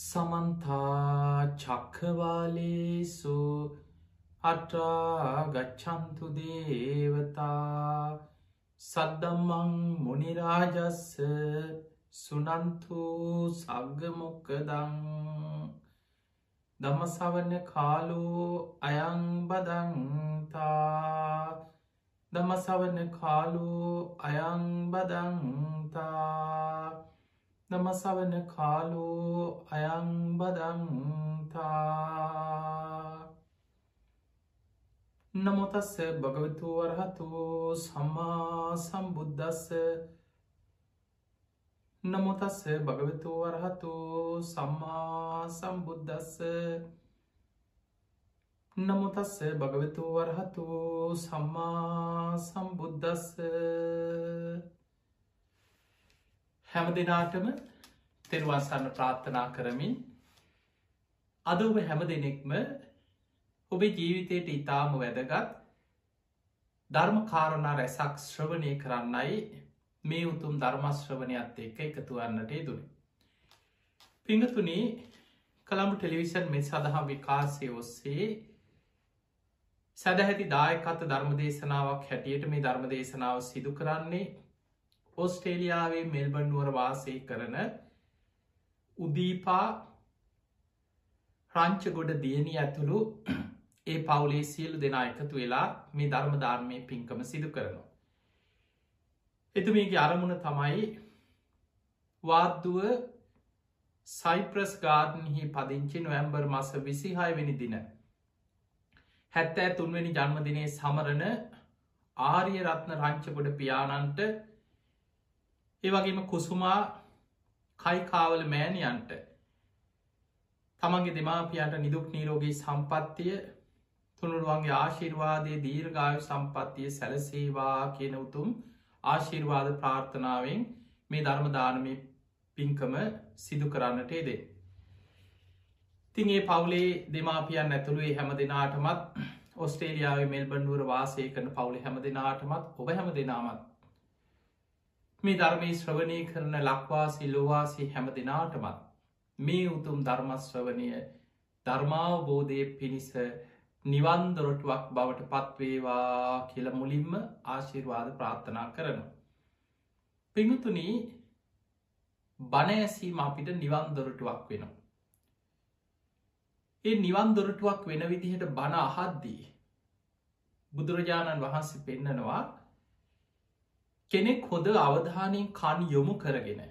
සමන්තා චක්කවාලේසු අටා ගච්චන්තු දේවතා සද්දම්මං මොනිරාජස්ස සුනන්තු සග්ගමොක්කදං දමසවන කාලෝ අයංබදන්තා දමසවන කාලෝ අයංබදන්තා නමසවන කාලෝ අයංබදන්තා නමුතස්ස භගවතු වරහතු සම්මා සම්බුද්ධස්ස නමුතස්ස භගවතු වරහතු සම්මා සම්බුද්ධස්ස නමුතස්ස භගවතු වරහතු සම්මා සම්බුද්ධස්ස හැම දෙනාටම තෙරවාසන්න ප්‍රාර්ථනා කරමින් අද ඔබ හැම දෙනෙක්ම ඔබේ ජීවිතයට ඉතාම වැදගත් ධර්ම කාරණා රැසක් ශ්‍රවණය කරන්නයි මේ උතුම් ධර්මශ්‍රවනයත් එක්ක එකතුවන්නට දුන. පිංහතුනි කළඹු ටෙලිවිෂන් මෙ සඳහා විකාසය ඔස්සේ සැදැහැති දායකත ධර්ම දේශනාවක් හැටියට මේ ධර්ම දේශනාව සිදු කරන්නේ ඔස්ට්‍රේලියාවේ මෙල්බන්ඩුවර වාසය කරන උදීපා රංචගොඩ දියණී ඇතුළු ඒ පවුලේ සියලු දෙනා එකතු වෙලා මේ ධර්මධර්මය පින්කම සිදු කරනවා. එතුමේගේ අරමුණ තමයි වාද්දුව සයිප්‍රස් ගාර්ඩන්හි පදිංචි නොවැම්බර් මස විසිහායවෙනි දින. හැත්තෑ තුන්වැනි ජන්මදිනය සමරණ ආරිය රත්න රංචකොඩ පියාණන්ට ඒවගේම කුසුමා කයිකාවල මෑණියන්ට තමන්ගේ දෙමාපියන්ට නිදුක් නීරෝගී සම්පත්තිය තුනුරුවන්ගේ ආශිර්වාදය දීර්ගායු සම්පත්තිය සැලසේවා කියන උතුම් ආශිර්වාද ප්‍රාර්ථනාවෙන් මේ ධර්මදානමය පින්කම සිදු කරන්නට ඒදේ. තින් ඒ පවුලේ දෙමාපියන් ඇතුළුවේ හැම දෙනාටමත් ඔස්ටේලියාව මෙල්බන්ඩුවර වාසය කන පවුලි හැම දෙනාටමත් ඔබ හැම දෙනාමත් මේ ධර්මී ශ්‍රවණය කරන ලක්වාසි ලොවාසි හැම දෙනාටමත් මේ උතුම් ධර්මශ්‍රවනය ධර්මාවබෝධය පිණිස නිවන්දොරටුවක් බවට පත්වේවා කියල මුලින්ම ආශිර්වාද ප්‍රාර්ථනා කරනු. පිඟුතුනි බණඇසීම අපිට නිවන් දොරටුවක් වෙනවා. ඒ නිවන් දොරටුවක් වෙන විදිහට බණ අහද්දී. බුදුරජාණන් වහන්සේ පෙන්නනවා කෙනෙක් හොඳ අවධානයෙන් කන් යොමු කරගෙන.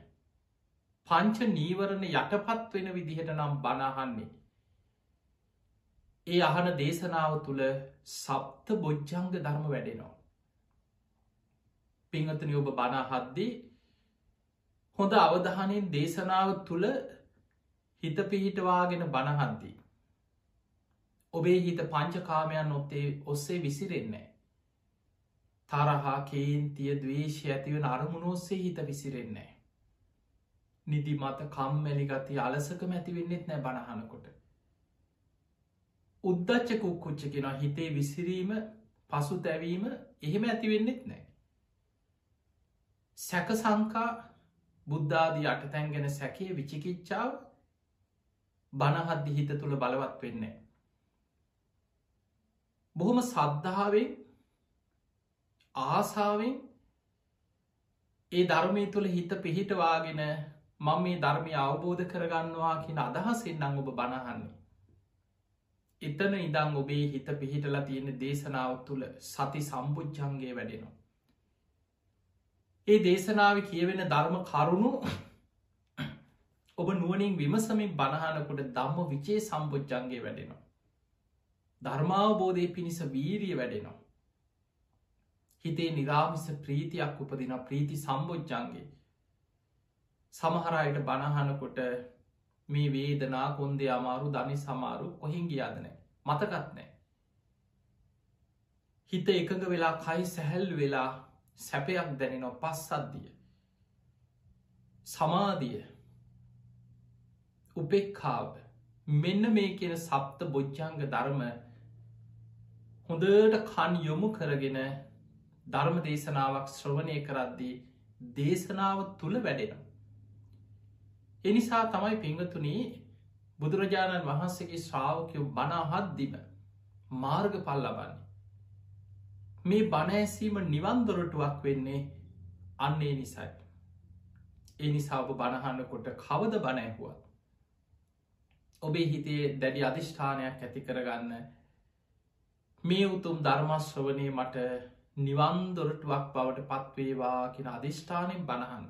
පංච නීවරණ යටපත් වෙන විදිහට නම් බණහන්නේ. ඒ අහන දේශනාව තුළ සප්ත බොජ්ජංග ධර්ම වැඩෙනවා. පිංහතන ඔබ බණහද්දී හොඳ අවධානයෙන් දේශනාව තුළ හිත පිහිටවාගෙන බණහන්දී. ඔබේ හිත පංචකාමයන් ඔත්තේ ඔස්සේ විසිරෙන්නේ. තරහා කේන්තිය දවේශය ඇතිවෙන අරමුණෝස්සේ හිත විසිරෙන්නේ. නිදි මත කම්මැලිගති අලසක මැතිවෙන්නෙත් නෑ බණහනකොට. උද්දච්ච කුක්කුච්ච කෙන හිතේ විසිරීම පසු තැවීම එහෙම ඇතිවෙන්නෙත් නෑ. සැක සංකා බුද්ධාදී අටතැන් ගැන සැකේ විචිකිච්ඡාව බණහද්දි හිත තුළ බලවත් වෙන්නේ. බොහොම සද්ධාවෙන් ආසාාවෙන් ඒ ධර්මය තුළ හිත පිහිටවාගෙන මං මේ ධර්මය අවබෝධ කරගන්නවා කියන අදහසෙන් නං ඔබ බණහන්නේ. එතන ඉදං ඔබේ හිත පිහිටලා තියෙන දේශනාව තුළ සති සම්බුච්චන්ගේ වැඩෙනවා. ඒ දේශනාව කියවෙන ධර්ම කරුණු ඔබ නුවනින් විමසමින් බණහනකොට දම්ම විචේ සම්බුච්චන්ගේ වැඩෙනවා. ධර්මාවබෝධය පිණිස වීරිය වැඩෙනවා. හිතේ නිරාමිස ප්‍රීතියක් උපදින ප්‍රීති සම්බෝජ්ජන්ගේ සමහරයට බණහනකොට මේ වේදනා කොන්දේ අමාරු ධනි සමාරු කොහින් ගියාදනෑ මතකත්නෑ හිත එකඟ වෙලා කයි සැහැල් වෙලා සැපයක් දැනෙනවා පස්සද්දිය සමාධිය. උපෙක්කාව මෙන්න මේ කියන සප්ත බොජ්ජංග ධර්ම හොඳට කන් යොමු කරගෙන ධර්ම දේශනාවක් ශ්‍රවණය කරද්දී දේශනාව තුළ වැඩෙන. එනිසා තමයි පිංගතුනී බුදුරජාණන් වහන්සේගේ ශ්‍රාවකයෝ බනාහත්දිම මාර්ග පල් ලබන්නේ. මේ බණඇසීම නිවන්දොරටුවක් වෙන්නේ අන්නේ නිසයි. ඒ නිසා ඔබ බණහන්නකොට කවද බණැහුවත්. ඔබේ හිතේ දැඩි අධිෂ්ඨානයක් ඇති කරගන්න මේ උතුම් ධර්මශ්‍රවනය මට නිවන්දොරටුවක් බවට පත්වේවා කියෙන අධිෂ්ඨානයෙන් බණහන්.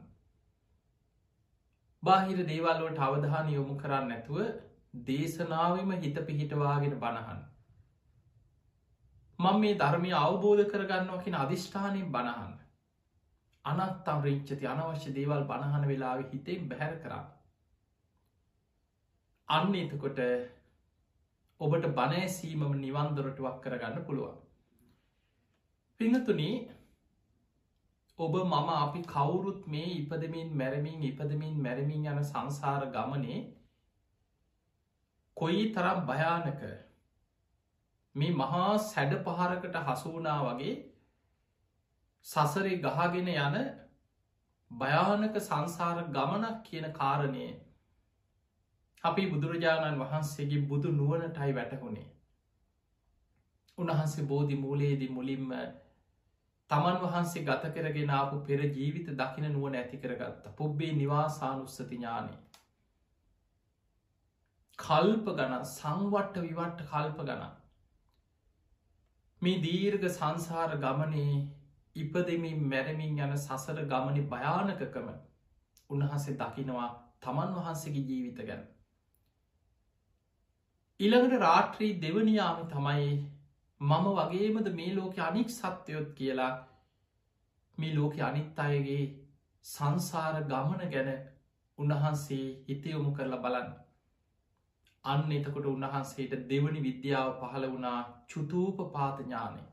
බාහිර දේවල්වට අවධාන යොමු කරන්න නැතුව දේශනාවම හිත පිහිටවාගෙන බණහන්. මං මේ ධර්මය අවබෝධ කරගන්නවා කියෙන අධිෂ්ඨානයෙන් බණහන්න. අනත්තම් රිච්චති අනවශ්‍ය දේවල් බණහන වෙලාව හිතෙන් බැහැර කරා. අන්න එතකොට ඔබට බණෑසීමම නිවන්දොරටුවක් කරගන්න පුළුවන්. පිනතුන ඔබ මම අපි කවුරුත් මේ ඉපදමින් මැරමින් ඉපදමින් මැරමින් යන සංසාර ගමනේ කොයි තරම් භයානක. මේ මහා සැඩ පහරකට හසුවනා වගේ සසරේ ගහගෙන යන භයානක සංසාර ගමනක් කියන කාරණය අපි බුදුරජාණන් වහන්සේගේ බුදු නුවනටයි වැටහුණේ. උන්වහන්සේ බෝධි මූලයේදී මුලින්ම තමන් වහන්සේ ගත කරගෙන ආපු පෙර ජීවිත දකින නුවන ඇති කරගත්ත. පුබ්බේ නිවාසානුස්සති ඥානය. කල්ප ගණ සංවට්ට විවට්ට කල්ප ගණන්. මේ දීර්ග සංසාර ගමනේ ඉපදමින් මැරමින් යන සසර ගමනි භයානකකම උන්වහන්සේ දකිනවා තමන් වහන්සේගේ ජීවිත ගැන. ඉළඟට රාත්‍රී දෙවනියාම තමයි මම වගේමද මේ ලෝක අනික් සත්‍යයොත් කියලා මේ ලෝක අනිත් අයගේ සංසාර ගමන ගැන උන්වහන්සේ හිතයොමු කරලා බලන්න. අන්න එතකොට උන්වහන්සේට දෙවනි විද්‍යාව පහළ වුණා චුතූප පාතඥානය.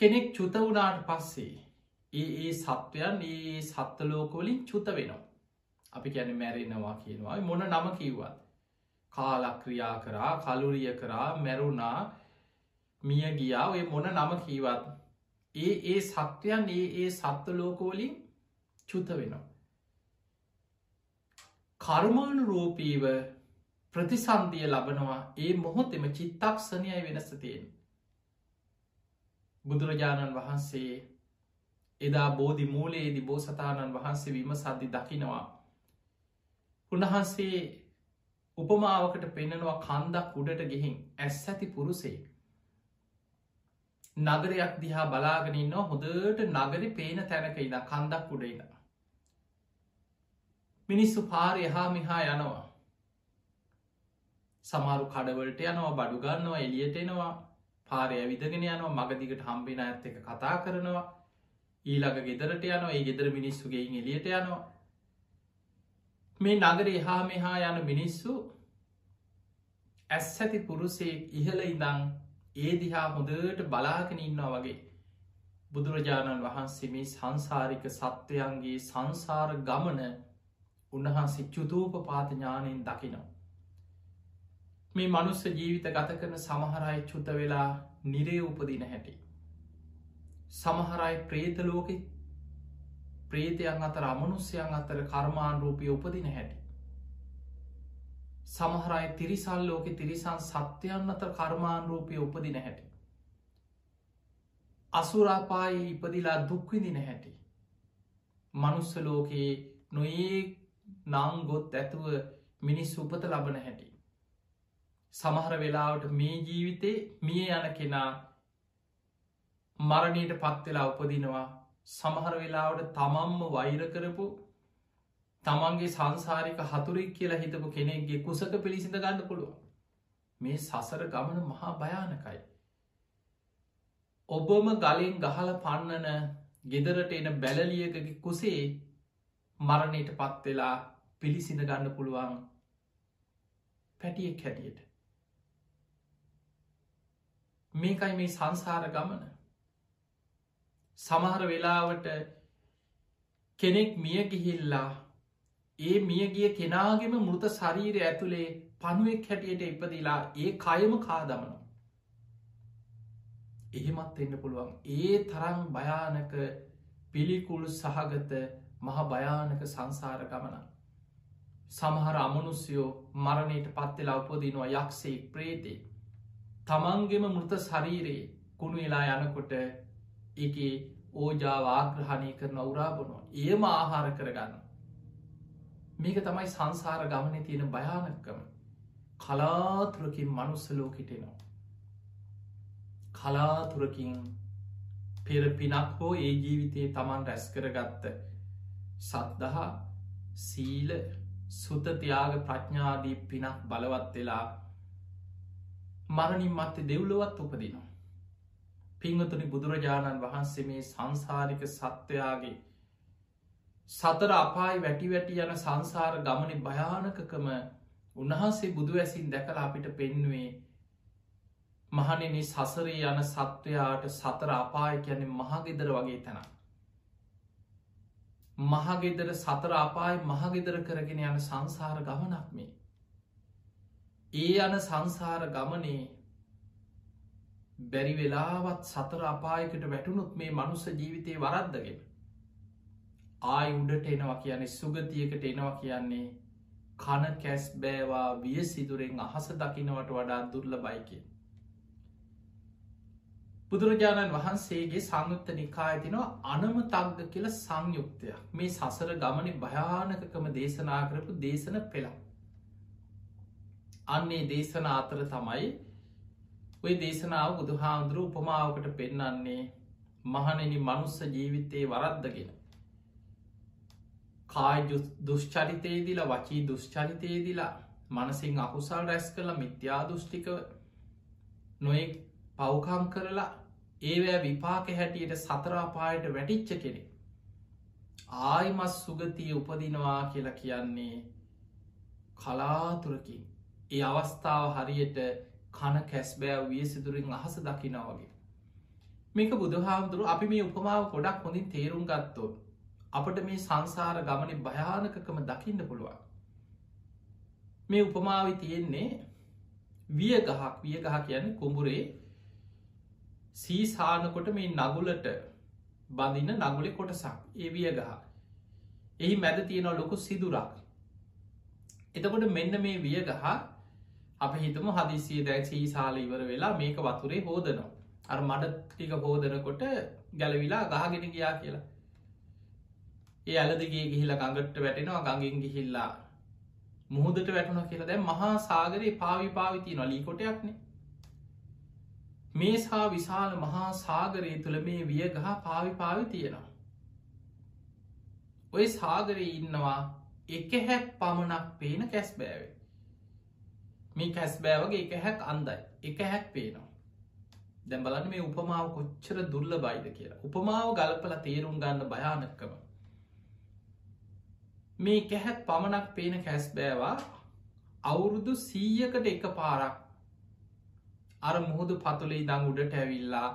කෙනෙක් චුත වුණාට පස්සේ ඒ ඒ සත්වයන් ඒ සත්තලෝකවලින් චුත වෙනවා. අපි ගැන මැරෙනවා කියනවා මොන නම කිව්වත්. කාලක්‍රියා කරා කලුරිය කරා මැරුණා මිය ගියා ඔය මොන නම කීවත් ඒ ඒ සත්වයන් ඒ ඒ සත්වලෝකෝලින් චුත වෙනවා. කර්මාණු රෝපීව ප්‍රතිසන්දිය ලබනවා ඒ මොහොතෙම චිත්තක්ෂණයයි වෙනස තියෙන. බුදුරජාණන් වහන්සේ එදා බෝධි මූලයේදි බෝසතාණන් වහන්සේ වීම සද්ධි දකිනවා. උන්වහන්සේ උපමාවකට පෙන්නනවා කන්දක් උඩට ගෙහින් ඇස් ඇති පුරුසේ. නගරයක් දිහා බලාගෙනන්න හොදට නගරි පේන තැනක ඉද කන්දක් උඩයින. මිනිස්සු පාරය හා මිහා යනවා. සමාරු කඩවලට යනවා බඩුගන්නවා එලියට එනවා පාරය ඇවිදගෙන යනවා මගදිකට හම්බෙන ඇත් එක කතා කරනවා ඊළඟ ගෙදරට යනවා ඒ ගෙදර මිනිස්සුගෙයින් එලියට යනවා මේ නගර එහා මෙහා යන මිනිස්සු ඇස් ඇති පුරුසේ ඉහල ඉදං ඒ දිහා හොඳට බලාගෙන ඉන්නවා වගේ බුදුරජාණන් වහන්සේ මේ සංසාරික සත්වයන්ගේ සංසාර ගමන උන්වහන්සේ චුතූප පාත ඥානයෙන් දකිනවා. මේ මනුස්ස ජීවිත ගත කරන සමහරයි චුත වෙලා නිරේ උපදින හැටි. සමහරයි ප්‍රේතලෝක ප්‍රේතයන් අතර අමනුස්්‍යයන් අතර කර්මාන් රූපය උපදින හැටි. සමහරයි තිරිසල් ලෝක තිරිසන් සත්‍යයන් අතර කර්මාන් රූපය උපදින හැටි. අසුරාපායි ඉපදිලා දුක්විදින හැටි. මනුස්ස ලෝකයේ නොඒ නංගොත් ඇතුව මිනිස් උපත ලබන හැටි. සමහර වෙලාවට මේ ජීවිතේ මිය යන කෙනා මරණයට පත්වෙලා උපදිනවා සමහර වෙලාවට තමම්ම වෛර කරපු තමන්ගේ සංසාරික හතුරෙක් කියලා හිතපු කෙනෙක්ගේ කුසක පිළිසිඳ ගන්න පුළුව මේ සසර ගමන මහා භයානකයි. ඔබම ගලින් ගහල පන්නන ගෙදරට එන බැලලියකගේ කුසේ මරණයට පත්වෙලා පිළිසිඳ ගන්න පුළුවන් පැටියෙක් හැටියට. මේකයි මේ සංසාර ගමන. සමහර වෙලාවට කෙනෙක් මිය ගිහිල්ලා ඒ මියගිය කෙනාගෙම මෘත ශරීර ඇතුළේ පණුවෙක් හැටියට ඉපදිලා ඒ කයම කාදමනු. එහෙමත් එන්න පුළුවන් ඒ තරං භයානක පිළිකුල් සහගත මහ භයානක සංසාර ගමන. සමහර අමනුස්යෝ මරණයට පත්වෙලා උපදිනවා යක්ෂයෙක් ප්‍රේතේ තමන්ගෙම මෘත ශරීරයේ කුණු වෙලා යනකොට එක ඕජාව ආග්‍රහණය කරන උරාබනවා ඒම ආහාර කරගන්න. මේක තමයි සංසාර ගමන තියෙන භයානක්කම කලාතුරකින් මනුස්සලෝකිටෙනවා කලාතුරකින් පෙර පිනක් හෝ ඒ ජීවිතයේ තමන් රැස් කරගත්ත සත්දහා සීල සුතතියාග ප්‍රඥාදී පිනක් බලවත් වෙලා මරණින් මත්තේ දෙව්ලොවත් උපදිනවා. පිංහතුනි බුදුරජාණන් වහන්සේ මේ සංසාරික සත්වයාගේ සතර අපායි වැටි වැටි යන සංසාර ගමන භයානකකම උන්වහන්සේ බුදු ඇසින් දැකලා අපිට පෙන්නුවේ මහනෙන සසරේ යන සත්වයාට සතර අපාය කියන්නේ මහගෙදර වගේ තැන. මහගෙදර සතර අපායි මහගෙදර කරගෙන යන සංසාර ගමනක් මේ. ඒ යන සංසාර ගමනේ බැරි වෙලාවත් සතර අපායකට වැටුණුත් මේ මනුස්ස ජීවිතය වරද්දගෙන. ආය උඩට එනවා කියන්නේ සුගතියකට එනවා කියන්නේ කන කැස් බෑවා විය සිදුරෙන් අහස දකිනවට වඩා දුර්ල බයිකේ. බුදුරජාණන් වහන්සේගේ සංයුත්ත නිකාය තිනවා අනම තක්ග කියල සංයුක්තයක් මේ සසර ගමන භයානකකම දේශනා කරපු දේශන පෙළම්. අන්නේ දේශන අතර තමයි ඔය දේශනාව බුදු හාමුදුරු උපමාවකට පෙන්නන්නේ මහනෙනි මනුස්ස ජීවිතයේ වරද්දගෙන. කාය දුෂ්චරිතයේදිලා වචී දුෂ්චරිතයේදිලා මනසිං අකුසල් රැස් කළ මිත්‍යා දෘෂ්ටිකව නොයෙක් පව්කම් කරලා ඒවෑ විපාක හැටියට සතරාපායට වැටිච්ච කෙනෙ. ආයිමස් සුගතිය උපදිනවා කියලා කියන්නේ කලාතුරකින් ඒ අවස්ථාව හරියට කන කැස්බෑ විය සිදුරින් අහස දකිනාවගේ. මේක බුදුහාමුදුරු අපි මේ උපමාව ගොඩක් හොඳින් තේරුම් ගත්තොත් අපට මේ සංසාර ගමන භයානකකම දකින්න පුළුවන්. මේ උපමාවි තියෙන්නේ විය ගහක් විය ගහ කියන්නේ කුඹුරේ සීසානකොට මේ නගුලට බඳන්න නගුලෙ කොටසක් ඒවිය ගහ. එහි මැද තියෙන ලොකු සිදුරක්. එතකොට මෙන්න මේ විය ගහ අප හිතම හදිසිය දැක් සීසාල ඉවර වෙලා මේක වතුරේ හෝදනවා. අර මඩ ටික හෝදනකොට ගැලවිලා ගහගෙන ගියා කියලා. ඒ අලදගේ ගිහිලා ගඟට වැටෙනවා ගඟින් ගිහිල්ලා මුහදට වැටුණ කියලා දැ මහා සාගරයේ පාවි පාවිති නොලීකොටයක්නේ මේ සා විශාල මහා සාගරය තුළ මේ විය ගහ පාවි පාවි තියෙනවා. ඔය සාගරය ඉන්නවා එක හැක් පමණක් පේන කැස් බෑවේ. මේ කැස් බෑවගේ එක හැක් අන්දයි. එක හැක් පේනවා. දැම්බලන්න මේ උපමාව කොච්චර දුර්ල බයිද කියලා. උපමාව ගලපල තේරුම් ගන්න භයානක්කම. මේ කැහැත් පමණක් පේන කැස් බෑවා. අවුරුදු සීයකට එක පාරක් අර මුහුදු පතුලේ දං උඩට ඇවිල්ලා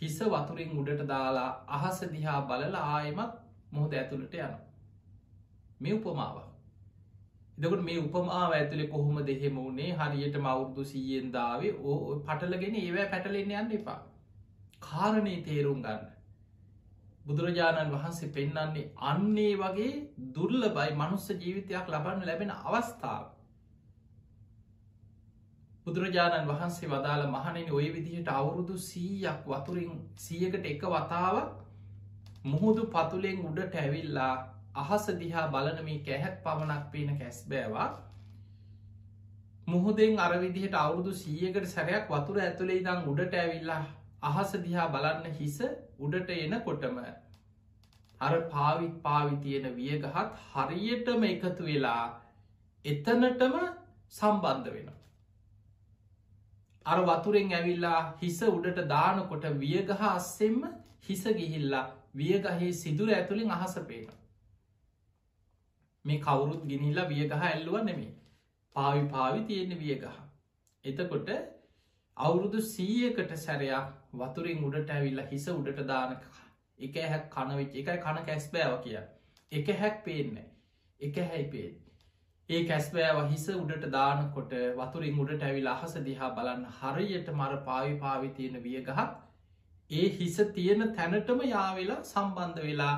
හිස වතුරින් උඩට දාලා අහස දිහා බලලා ආයමත් මුහද ඇතුළට යන මේ උපමාව. එදකට මේ උපමාව ඇතුළෙ කොහොම දෙහෙම වුණේ හරියට මවුද්දු සීයෙන් දාවේ ඕ පටලගෙන ඒවැ පැටලෙන්න යන්න එපා. කාරණය තේරුම් ගන්න. බුදුරජාණන් වහන්සේ පෙන්නන්නේ අන්නේ වගේ දුර්ල බයි මනුස්ස ජීවිතයක් ලබන්න ලැබෙන අවස්ථාව. බුදුරජාණන් වහන්සේ වදාළ මහනෙන ඔය විදිහට අවුරුදු සීයක් වතුරින් සියකට එක වතාවක් මුහුදු පතුලෙන් උඩට ඇවිල්ලා අහස දිහා බලන මේ කැහැත් පමණක් පේන කැස් බෑවා මුහුදෙන් අරවිදිහට අවුරුදු සීයකට සැරයක් වතුර ඇතුළේ දං උඩට ඇවිල්ලා අහස දිහා බලන්න හිස උඩට එන කොටම අර පාවිත් පාවි තියෙන වියගහත් හරියටම එකතු වෙලා එතනටම සම්බන්ධ වෙන අර වතුරෙන් ඇවිල්ලා හිස උඩට දානකොට වියගහ අස්සෙම්ම හිස ගිහිල්ලා වියගහේ සිදුර ඇතුළින් අහස පේන. මේ කවුරුත් ගිනිල්ලා වියගහ ඇල්ලුව නෙමේ පාවි පාවි තියෙන වියගහ. එතකොට අවුරුදු සීයකට සැරයක් වතුරින් උඩට ඇවිල්ලා හිස උඩට දානක එක. හැක් කනවෙච් එකයි කන කැස් බෑව කිය එක හැක් පේන්න එක හැයි පේෙන් ඒ කැස්බෑව හිස උඩට දානකොට වතුරින් උඩට ඇවිල් අහස දිහා බලන්න හරියට මර පාවි පාවි තියෙන වියගහත් ඒ හිස තියෙන තැනටම යාවෙලා සම්බන්ධ වෙලා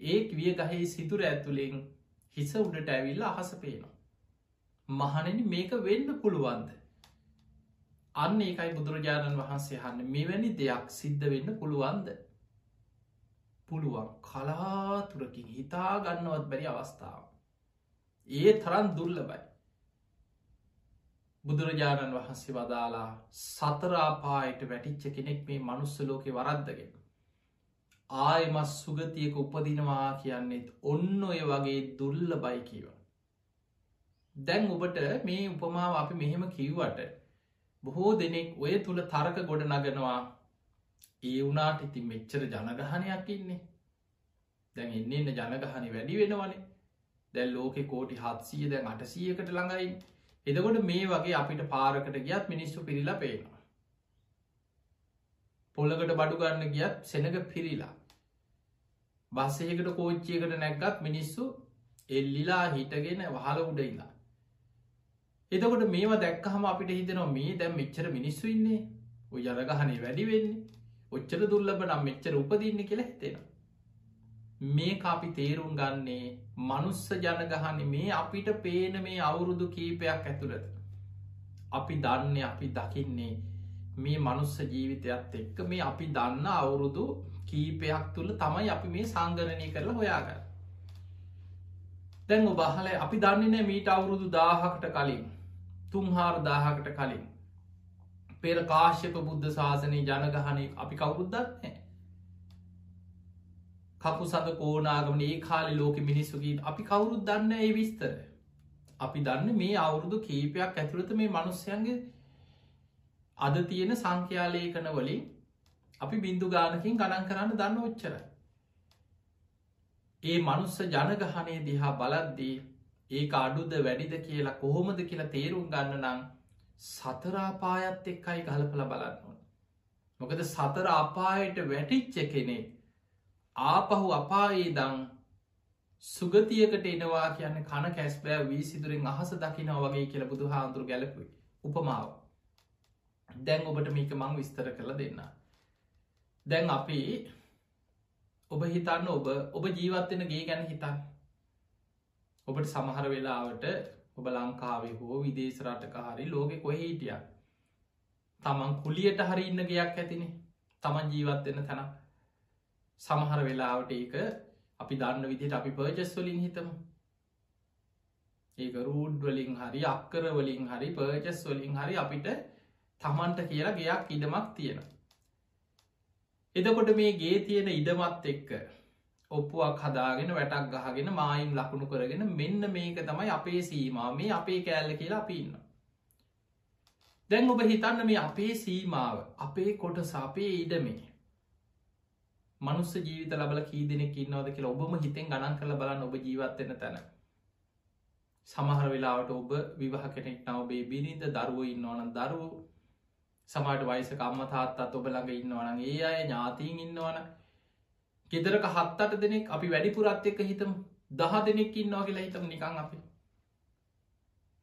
ඒ විය ගහහි සිතුර ඇතුළෙන් හිස උඩට ඇවිල්ල අහස පේනවා. මහනෙන මේක වෙන්න පුළුවන්ද. අන්න ඒකයි බුදුරජාණන් වහන්සේ හන්න මෙවැනි දෙයක් සිද්ධ වෙන්න පුළුවන්ද. පුළුවන් කලාතුරකින් හිතා ගන්නවත් බැරි අවස්ථාව. ඒ තරන් දුල්ලබයි. බුදුරජාණන් වහන්සේ වදාලා සතරාපායට වැටිච්ච කෙනෙක් මේ මනුස්සලෝකෙ වරද්දගෙන. ආයමස් සුගතියක උපදිනවා කියන්නෙත් ඔන්න ඔය වගේ දුල්ල බයි කියව. දැන් ඔබට මේ උපමාව අපි මෙහෙම කිව්වට බොහෝ දෙනෙක් ඔය තුළ තරක ගොඩ නගනවා ඒ වුනාට ඉතින් මෙච්චර ජනගහනයක් ඉන්නේ. දැන් එන්න එන්න ජනගහනි වැඩි වෙනවනේ. දැල් ලෝකෙ කෝටි හත්සිය දැන් අටසියකට ළඟයි. එදකොට මේ වගේ අපිට පාරකට ගියත් මිනිස්සු පිරිලා පේනවා. පොල්ලකට බඩු ගන්න ගියත් සෙනක පිරිලා. බස්සයකට කෝච්චියකට නැක්ගත් මිනිස්සු එල්ලිලා හිටගෙන වහල උඩයිලා එතකොට මේවා දැක්කහම අපිට හිතනවා මේ දැම් මෙච්චර මිනිස්සු ඉන්නේ? ඔය ජරගහනේ වැඩි වෙන්නේ. ඔච්චර දුර්ලබ නම් මෙච්චර උපදින්න කියලා හිතෙන මේ අපි තේරුම් ගන්නේ මනුස්ස ජනගහන මේ අපිට පේන මේ අවුරුදු කීපයක් ඇතුළද අපි දන්න අපි දකින්නේ මේ මනුස්ස ජීවිතයත් එක්ක මේ අපි දන්න අවුරුදු කීපයක් තුළ තමයි අපි මේ සංගරණය කරලා හොයාගන්න. දැන් ඔබහල අපි දන්නේනෑ මීට අවුරුදු දාහකට කලින් තුන්හාර දාහකට කලින්. පෙර කාශ්‍යප බුද්ධ ශාසනය ජනගහනය අපි කවුරුද්දත්නෑ කපු සඳ කෝනාගමන ඒ කාලි ලෝක මිනිස්සුගීන් අපි කවුරුත් දන්න ඒ විස්තර. අපි දන්න මේ අවුරුදු කීපයක් ඇතුළත මේ මනුස්්‍යයන්ගේ අද තියෙන සංඛ්‍යාලයකන වලින් අපි බින්දු ගානකින් ගණන් කරන්න දන්න ඔච්චර. ඒ මනුස්ස ජනගහනය දිහා බලද්දී ඒ අඩුද වැඩිද කියලා කොහොමද කියලා තේරුම් ගන්න නං සතරාපායත් එක්කයි ගලපල බලන්න. මොකද සතර අපායට වැටිච්ච කෙනෙක් ආපහු අපායේ දං සුගතියකට එනවා කියන්න කන කැස්බෑ වී සිදුරෙන් අහස දකිනව වගේ කියල බුදු හාන්දුරු ගැලපුයි උපමාව දැන් ඔබට මේක මං විස්තර කළ දෙන්න දැන් අපි ඔබ හිතන්න ඔබ ඔබ ජීවත්වෙන ගේ ගැන හිතන්න. ඔබට සමහර වෙලාවට ඔබ ලංකාවේ හෝ විදේශ රටක හරි ලෝකෙ කොහෙහිටිය තමන් කුලියට හරි ඉන්න ගයක් ඇතිනේ. තමන් ජීවත්වෙන තැන. සමහර වෙලාවට ඒක අපි දන්න විදිට අපි පර්ජස් වලින් හිතමු. ඒක රූඩ් වලින් හරි අක්කර වලින් හරි පර්ජස් වලින් හරි අපිට තමන්ට කියලා ගයක් ඉඩමක් තියෙනවා. එදකොට මේ ගේ තියෙන ඉඩමත් එක්ක ඔප්පුවක් හදාගෙන වැටක් ගහගෙන මායිම් ලකුණු කරගෙන මෙන්න මේක තමයි අපේ සීමා මේ අපේ කෑල්ල කියලා අපින්න. දැන් ඔබ හිතන්න මේ අපේ සීමාව අපේ කොටස අපේ ඉඩමේ මනුස්ස ජීවිත ලබල කී දෙනෙක් ඉන්නවද කියලා ඔබම හිතෙන් ගණන් කළ බලන්න ඔබ ජීවත්වෙන තැන සමහර වෙලාවට ඔබ විවාහ කෙනෙක් නව බේ බිනිද දරුව ඉන්නවන දරුව සමට වයිසක අම්ම තාත්තත් ඔබ ළඟ ඉන්නවන ඒ අය ඥාතීන් ඉන්නවන ගෙදරක හත්තට දෙනෙක් අපි වැඩිපුරත් එක්ක හිතම. දහ දෙනෙක් ඉන්නවා කියලා හිතම නිකං අපි.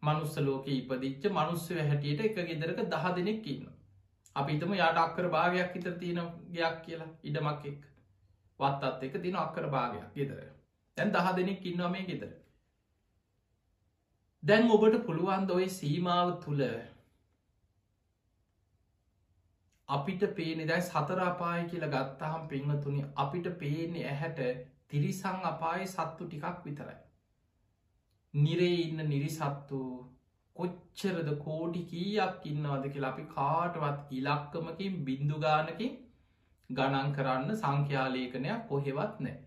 මනුස්ස ලෝක ඉපදිච්ච මනුස්්‍යය හැටියට එක ගෙදරක දහ දෙනෙක් ඉන්න අපිතම යාට අක්කර භාගයක් ඉතර තියෙන ගයක් කියලා ඉඩමක් එක් වත්තත් එක තින අක්කර භාගයක් ගෙදර. තැන් දහ දෙනෙක් ඉන්නවා මේ ගෙදර. දැන් ඔබට පුළුවන් ඔය සීමාව තුළ අපිට පේනෙ දැයි සතරාපාය කියලා ගත්තහම් පෙන්වතුනි අපිට පේන්නේ ඇහැට තිරිසං අපාය සත්තු ටිකක් විතරයි. නිරේ ඉන්න නිරිසත්තු කොච්චරද කෝඩි කීයක් ඉන්නවද කියලා අපි කාටවත් ඉලක්කමකින් බින්දුගානකින් ගණන් කරන්න සංඛ්‍යාලේකනයක් කොහෙවත් නෑ.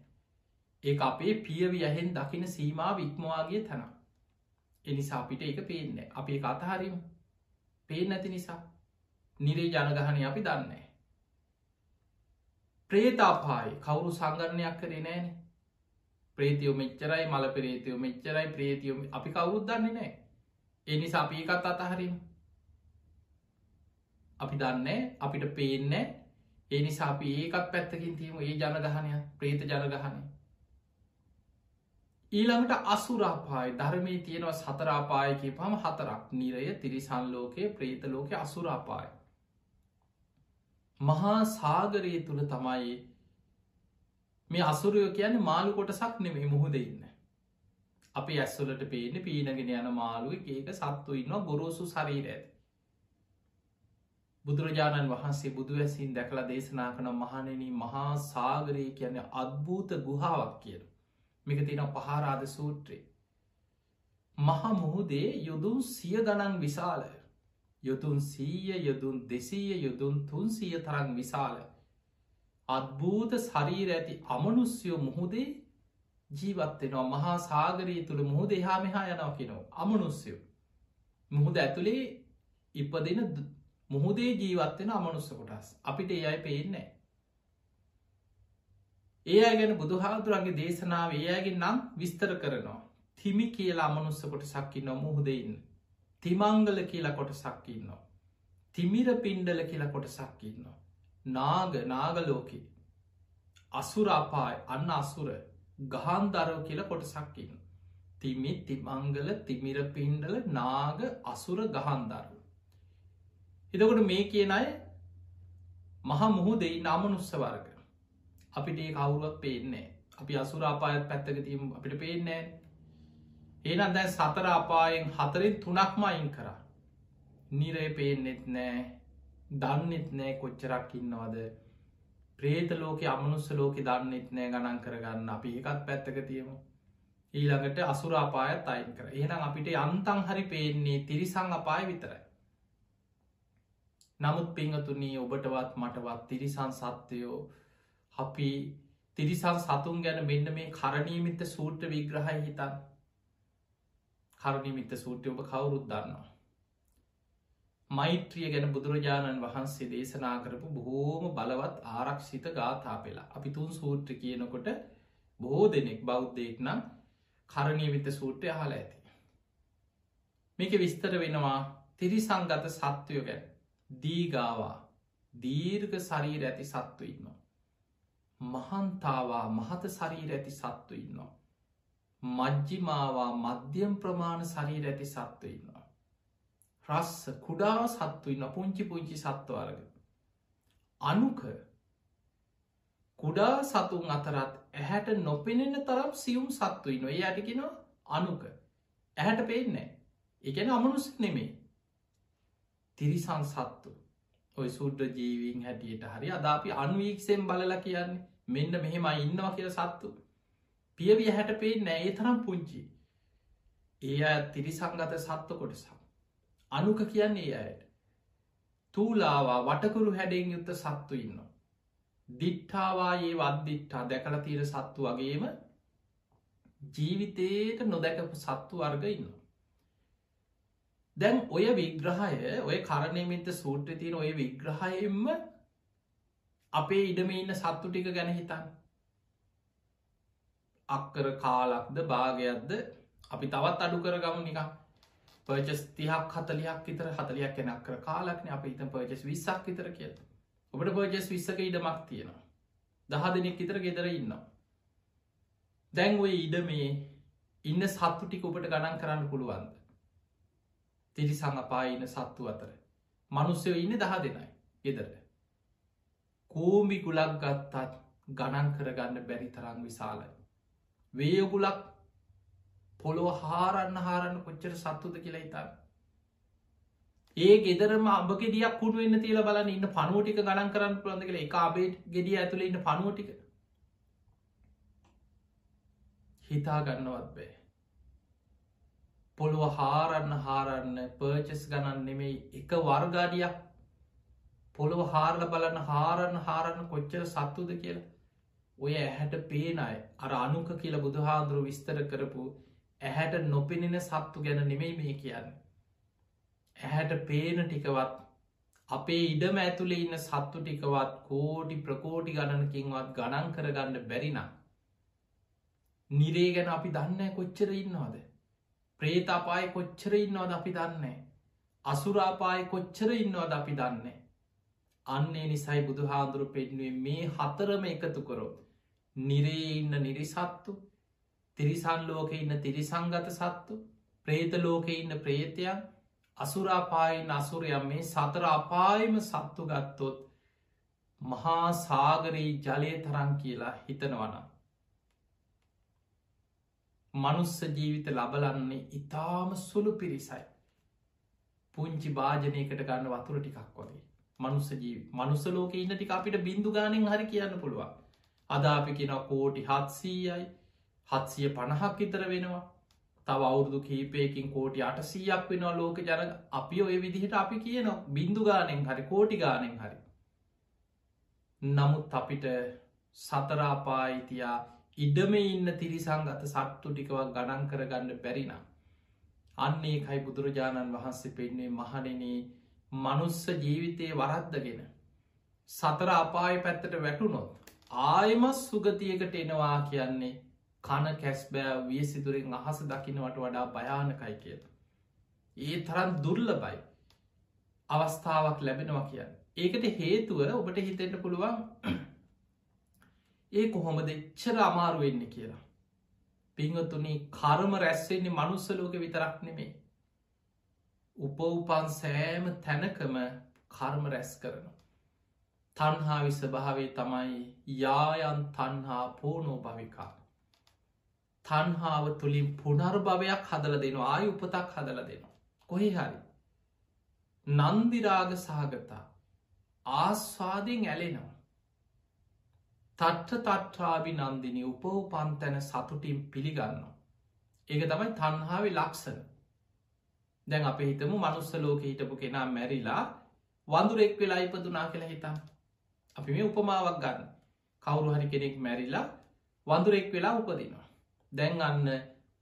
ඒ අපේ පියවි ඇහෙන් දකින සීමාව ඉක්මවාගේ තැන. එනිසා අපිට එක පේන්නේ අපේ කතහරීම පේ නැති නිසා නිරේ ජනගහනය අපි දන්නේ. ප්‍රේතාපායි කවුරු සංගරණයක් කරේ නෑන ප්‍රේතියෝ මෙච්චරයි මල පෙරේතියෝ මෙච්චරයි ප්‍රේතියෝ අපි කවුරුත් දන්නේ නෑ එනි සපීකත් අතහරින් අපි දන්නේ අපිට පේන්නේ ඒනි සාපි ඒකත් පැත්තකින් තිීම ඒ ජනගහනය ප්‍රේත ජනගහනය. ඊළඟට අසුරාපායි ධර්මී තියෙනවා සතරාපායකි පම හතරක්. නිරය තිරිසන්ලෝකයේ ප්‍රේතලෝක අසුරාපායි. මහා සාගරයේ තුළ තමයි මේ අසුරයෝ කියන්නේ මාළු කොටසක් නෙමේ මුහුද ඉන්න. අපි ඇස්වලට පේන පීනගෙන යන මාළුව ඒක සත්තු ඉන්නවා ගොරෝසු ශරීර ඇති බුදුරජාණන් වහන්සේ බුදුවැසින් දැකලා දේශනා කන මහනෙන මහා සාගරය කියන අත්භූත ගුහාවක් කියන මික තින පහරාද සූත්‍රයේ මහා මුහුදේ යුදුන් සිය ගණන් විශාල යොතුන් සීය යොදුන් දෙසීය යොදුන් තුන්සිය තරන් විශාල අත්භූත ශරීර ඇති අමනුස්යෝ මුහුදේ ජීවත්වෙනවා මහා සාගරී තුළ මුහුද එහා මෙහා යනව කෙනෝ අමනුස්යෝ මුහුද ඇතුළේ ඉපදෙන මුහුදේ ජීවත්වෙන අමනුස්ස කොටස්. අපිට ඒ අයි පේන්නේ ඒ අය ගැන බුදුහාදුරන්ගේ දේශනාව ඒ අයගේ නම් විස්තර කරනවා. තිමි කියලා අමනුස්ස කොට සක්කින්න මුහුදඉන්න තිමංගල කියලා කොට සක්කින්නවා තිමිර පින්ඩල කියලා කොට සක්කින්නවා නාග නාගලෝකේ. අසුරාපාය අන්න අසුර. ගහන්දරව කියලා කොට සක්කින්න තිමි තිමංගල තිමිර පින්ඩල නාග අසුර ගහන්දරු එතකොට මේ කියන අය මහා මුහුදෙයි නාමනුස්ස වර්ග. අපිට ඒ කවුරුවත් පේන්නේ අපි අසුර අපායත් පැත්තක තිීම අපිට පේන්නේ ඒනත් දැන් සතර අපායෙන් හතරෙන් තුනක්ම අයින් කර. නිරේ පේනෙත් නෑ දන්නෙත් නෑ කොච්චරක් ඉන්නවද. ප්‍රේත ලෝක අමනුස්ස ලෝක දන්නෙත් නෑ ගණන් කරගන්න. අපි එකත් පැත්තක තියමු. ඊළඟට අසුරාපායත් අයින් කර. එහෙනම් අපිට අන්තං හරි පේන්නේ තිරිසං අපාය විතරයි. නමුත් පිංහතුනී ඔබටවත් මටවත් තිරිසන් සත්‍යයෝ අපි තිරිසන් සතුන් ගැන මෙන්න මේ කරණීමිත සූට්‍ර විග්‍රහයි හිතන් කරණීමිත සූට්‍රය ඔබ කවුරුත් දන්නවා. මෛත්‍රිය ගැන බුදුරජාණන් වහන්සේ දේශනා කරපු බොහෝම බලවත් ආරක්ෂිත ගාථා පෙලා අපි තුන් සූට්‍ර කියනකොට බොහෝ දෙනෙක් බෞද්ධයෙක් නම් කරණීවිත සූට්‍රය හල ඇති. මේක විස්තර වෙනවා තිරිසංගත සත්වයෝ ගැන දීගාවා දීර්ග සරීර ඇති සත්තු ඉන්නවා. මහන්තාවා මහත සරීර ඇති සත්තු ඉන්නවා. මජ්ජිමාවා මධ්‍යම් ප්‍රමාණ සරීර ඇති සත්ව ඉන්නවා. රස්ස කුඩා සත්තු ඉන්න පුංචි පුංචි සත්වවර්ග. අනුක කුඩා සතුන් අතරත් ඇහැට නොපෙනෙන තරම් සියුම් සත්තු ඉන්න ඒ අටිකෙනවා අනුක. ඇහැට පේන්නේ එකන අමනුස් නෙමේ තිරිසන් සත්තු. ඔය සුද්ඩ ජීවීන් හැටියට හරි අදාපි අන්වීක්සෙන් බලල කියන්නේ මෙන්න මෙහෙම ඉන්නවා කිය සත්තු. පියවිය හැට පේ නෑ තරම් පුංචි. ඒ තිරිසංගත සත්ව කොටසක්. අනුක කියන්නේ ඒ අයට. තූලාවා වටකුරු හැඩෙන් යුත්ත සත්තු ඉන්න දිට්ඨාවා ඒ වද්දිට්ටා දැකල තීර සත්තු වගේම ජීවිතයට නොදැකපු සත්තු වර්ග ඉන්නවා. දැන් ඔය විග්‍රහය ඔය කරණයමින්ත සූට්‍ර තියන ඔය විග්‍රහයෙන්ම අපේ ඉඩම ඉන්න සත්තු ටික ගැන හිතන් අක්කර කාලක්ද භාගයක්ද? අපි තවත් අඩු කර ගමු නික පර්චස් තිහක් හතලයක් විතර හතලයක් කෙන අක්කර කාලක්න අප ඉත පර්චස් විස්සක් විතර කිය ඔබට පර්ජස් විස්සක ඉඩමක් තියෙනවා. දහ දෙනෙක් ඉතර ගෙදර ඉන්න දැන් ඔය ඉඩ මේ ඉන්න සත්තු ටික ඔබට ගණන් කරන්න පුළුවන්ද? තිරිසං අපායින සත්තු අතර. මනුස්සයෝ ඉන්න දහ දෙනයි ගෙදරට. කෝම්බි ගුලක් ගත්තත් ගණන් කරගන්න බැරි තරං විශාලයි. වේයගුලක් පොළොව හාරන්න හාරන්න කොච්චර සත්තුද කියලා ඉතන්න ඒ ගෙදරම අඹ ගෙඩියක් කුණු වෙන්න තියල බලන්න ඉන්න පනුවටික ගණන් කරන්න පුළන්ද කළ එක අබේට් ගෙඩිය ඇතුළ ඉන්න පනුවටික හිතා ගන්නවත් බෑ. පොළුව හාරන්න හාරන්න පර්චස් ගණන් නෙමෙයි එක වර්ගාඩියක් පොළොව හාරල බලන්න හාරන්න හාරන්න කොච්චර සත්තුද කියලා. ඔය ඇහැට පේනයි අර අනුක කියලා බුදුහාන්දුරු විස්තර කරපු ඇහැට නොපෙනෙන සත්තු ගැන නෙමෙයි මේ කියන්න ඇහැට පේන ටිකවත් අපේ ඉඩම ඇතුළේ ඉන්න සත්තු ටිකවත් කෝටි ප්‍රකෝටි ගණනකින්වත් ගණන් කරගන්න බැරිනම් නිරේ ගැන අපි දන්න කොච්චර ඉන්නවාද ප්‍රේතාපාය කොච්චර ඉන්නවද අපි දන්නේ. අසුරාපාය කොච්චර ඉන්නවද අපි දන්නේ. අන්නේ නිසයි බුදු හාදුරු පෙන්ුවේ මේ හතරම එකතු කොරොත්. නිරේ ඉන්න නිරිසත්තු තිරිසන් ලෝක ඉන්න තිරිසංගත සත්තු ප්‍රේත ලෝක ඉන්න ප්‍රේතයන් අසුරාපායින් අසුරයම් මේ සතර අපායම සත්තු ගත්තොත් මහා සාගරී ජලය තරන් කියලා හිතනවනම්. මනුස්ස ජීවිත ලබලන්නේ ඉතාම සුළු පිරිසයි. පුංචි භාජනයකට ගන්න වතුර ටිකක් වගේ මනුස්ස ජීවි මනුස්ස ලෝක ඉන්න ටික අපිට බිඳු ගානෙන් හරි කියන්න පුළුවන් අදාපි කියෙන කෝටි හත්සීයයි හත්සිය පණහක් ඉතර වෙනවා තව අවුරුදු කීපයකින් කෝටි අටසීයක් වෙනවා ලෝක ජන අපි ඔය විදිහට අපි කියන බින්දු ගානෙන් හරි කෝටි ගානෙන් හරි නමුත් අපිට සතරාපායිතියා ඉඩම ඉන්න තිරිසංගත සට්තු ටිකවක් ගණන් කරගන්න බැරිනම්. අන්නේ කයි බුදුරජාණන් වහන්සේ පෙන්න්නේ මහනෙනේ මනුස්ස ජීවිතය වරද්දගෙන. සතර අපාය පැත්තට වැටුනොත්. ආයම සුගතියකට එනවා කියන්නේ කන කැස්බෑ විය සිදුරෙන් අහස දකිනවට වඩා භයානකයි කියල. ඒ තරන් දුර්ල බයි අවස්ථාවක් ලැබෙනවා කියන්න. ඒකට හේතුව ඔබට හිතෙන්ට පුළුවන් ඒ කොහොම දෙච්චර අමාරු වෙන්න කියලා. පිංහතුනි කරම රැස්වෙන්නේ මනුස්සලෝක විතරක් නෙමේ. උපවපන් සෑම තැනකම කර්ම රැස් කරනු. තන්හා විස භාවේ තමයි යායන් තන්හා පෝනෝ භවිකා. තන්හාාව තුළින් පුනර්භවයක් හදල දෙනවා ආය උපතක් හදල දෙනවා. කොහේ හරි. නන්දිරාග සහගතා ආස්වාදෙන් ඇලෙනවා. තට්ට තට්ටාවි නන්දිනි උපහු පන්තැන සතුටින් පිළිගන්න. ඒක තමයි තන්හාාවේ ලක්සන. දැන් අප හිතමු මනුස්ස ලෝක හිටපු කෙනා මැරිලා වඳුරෙක් වෙලා ඉපදුනා කියලා හිතා. අපි මේ උපමාවක් ගන්න. කවුරු හරි කෙනෙක් මැරිලා වඳුරෙක් වෙලා උපදිනවා. දැන් අන්න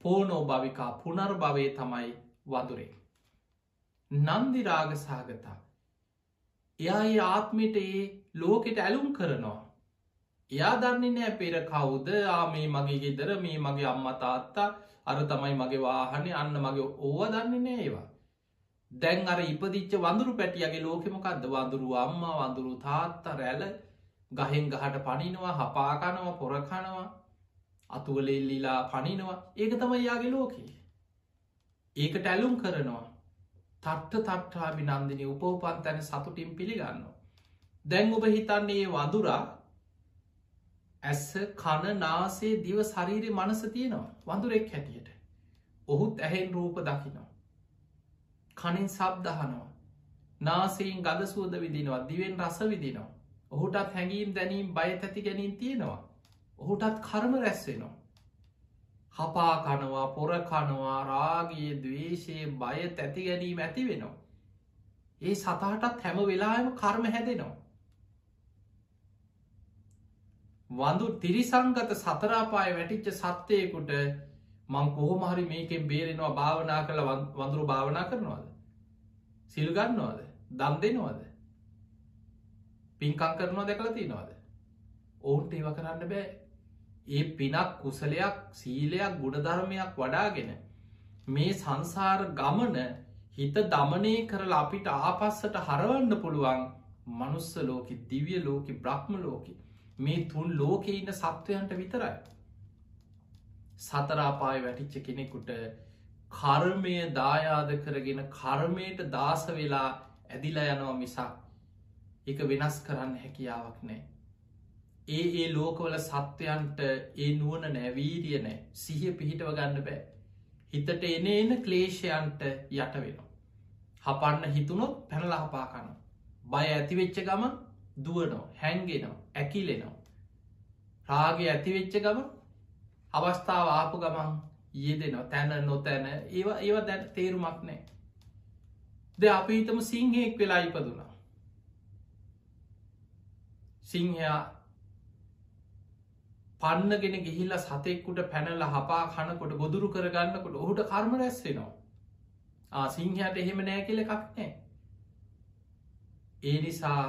පෝනෝ භවිකා පුනර් භවය තමයි වඳුරේ. නන්දිරාග සාගතා. එයා ඒ ආත්මිට ඒ ලෝකෙට ඇලුම් කරනවා. එයා දන්නේ නෑ පෙර කවුද ආමේ මගේ ගෙදර මේ මගේ අම්ම තාත්තා අර තමයි මගේ වාහනේ අන්න මගේ ඕව දන්නේ නෑ ඒවා. දැන් අර ඉපදිච්ච වඳුරු පැටියගේ ලෝකෙමකක්ද වඳුරු අම්මා වඳුරු තාත්තා රැල ගහෙන් ගහට පනිනවා හපාකනවා පොරකනවා අතුවලෙල්ලිලා පනිනවා ඒක තමයි යාගේ ලෝකයේ. ඒකට ඇලුම් කරනවා තට්ට තට්ටාබි නන්දිනි උපෝපන් තැන සතුටින් පිළිගන්නවා. දැන් ඔබ හිතන්නේ වදුරා ඇස්ස කණ නාසේ දිව ශරීරය මනස තියෙනවා වඳුරෙක් හැටියට. ඔහුත් ඇහෙන් රූප දකිනවා. කනින් සබ්දහනවා. නාසයෙන් ගද සුවද විදිනවා දිවෙන් රස විදිනවා. ඔහුටත් හැඟීම් දැනීම් බය තැති ගැනීම් තියෙනවා. ඔහුටත් කර්ම රැස්වෙනවා. හපා කනවා පොර කනවා රාගේ දවේශයේ බය තැති ගැනීම ඇති වෙනවා. ඒ සතහටත් හැම වෙලාම කර්ම හැදෙනවා. වඳු තිරිසංගත සතරාපාය වැටිච්ච සත්‍යයකුට මං කොහොමහරි මේකෙන් බේරෙනවා භාවනා කළ වඳුරු භාවනා කරනවාද. සිල්ගන්නවාද දම් දෙනවාද. පින්කං කරනවා දැකල තියෙනවාද. ඔවුන්ට ඒව කරන්න බෑ ඒ පිනක් කුසලයක් සීලයක් ගුණධර්මයක් වඩාගෙන මේ සංසාර ගමන හිත දමනය කරලා අපිට ආපස්සට හරවන්න පුළුවන් මනුස්ස ලෝකෙ දිවිය ලෝකෙ බ්‍රහ්ම ලෝකෙ මේ තුන් ලෝකෙ ඉන්න සත්වයන්ට විතරයි. සතරාපාය වැටිච්ච කෙනෙකුට කර්මය දායාද කරගෙන කර්මයට දාස වෙලා ඇදිලා යනවා මිසක් එක වෙනස් කරන්න හැකියාවක් නෑ. ඒ ඒ ලෝකවල සත්වයන්ට ඒ නුවන නැවීරිය නෑ සිහිය පිහිටව ගන්න බෑ. හිතට එන එන ක්ලේෂයන්ට යට වෙනවා. හපන්න හිතුනොත් පැනල හපාකන්න. බය ඇතිවෙච්ච ගම දුවනෝ හැන්ගෙනවා ඇකිලෙනවා. රාගේ ඇතිවෙච්ච ගම අවස්ථාව ආපු ගමන් යෙදෙනවා තැන නොතැන ඒවා ඒවා දැන් තේරුමක් නෑ. ද අපි හිතම සිංහෙක් වෙලා ඉපදුනා. සිංහයා පන්නගෙන ගිහිල්ල සතෙක්කුට පැනල හපා කනකොට ගොදුරු කරගන්නකොට ඔහුට කර්ම රැස්වෙනවා. ආ සිංහයට එහෙම නෑ කියල එකක් නෑ. ඒ නිසා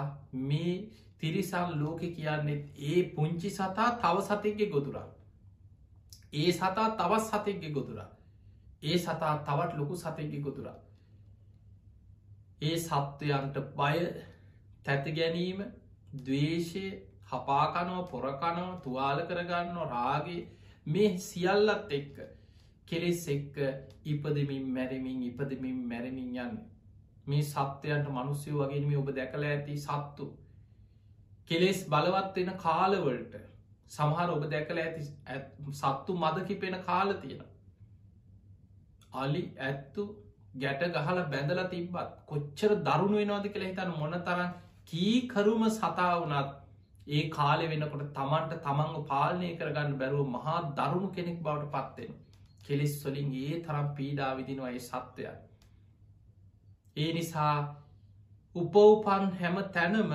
මේ තිරිසන් ලෝකෙ කියන්නෙත් ඒ පුංචි සතා තව සතෙක්ගේ ගොදුරා. ඒ සතා තවත් සතෙක්ගේ ගොදුරා. ඒ සතා තවත් ලොකු සතෙක්ගේ ගොදුරා. ඒ සත්වයන්ට බය තැත ගැනීම දවේශය හපාකනව පොරකනව තුවාල කරගන්න රාගේ මේ සියල්ලත් එක්ක කෙලෙස් එක්ක ඉපදමින් මැරමින් ඉපදමින් මැරමින් යන්න මේ සත්වයන්ට මනුස්්‍යය වගේ මේ ඔබ දැකල ඇති සත්තු කෙලෙස් බලවත් වෙන කාලවලට සමහර ඔබ දැකල ඇති සත්තු මද කිපෙන කාල තියෙන. අලි ඇත්තු ගැට ගහල බැඳල තිබ්බත් කොච්චර දරුණු වෙනවාද කියලා හිතන්න මොන තරන් කීකරුම සතා වනත් ඒ කාලෙ වෙනකොට තමන්ට තමන්ව පාලනය කරගන්න බැරුව මහා දරුණු කෙනෙක් බවට පත්වෙන කෙලෙස් වලින් ඒ තරම් පීඩා විදිනවා ඒ සත්වය ඒ නිසා උපවපන් හැම තැනම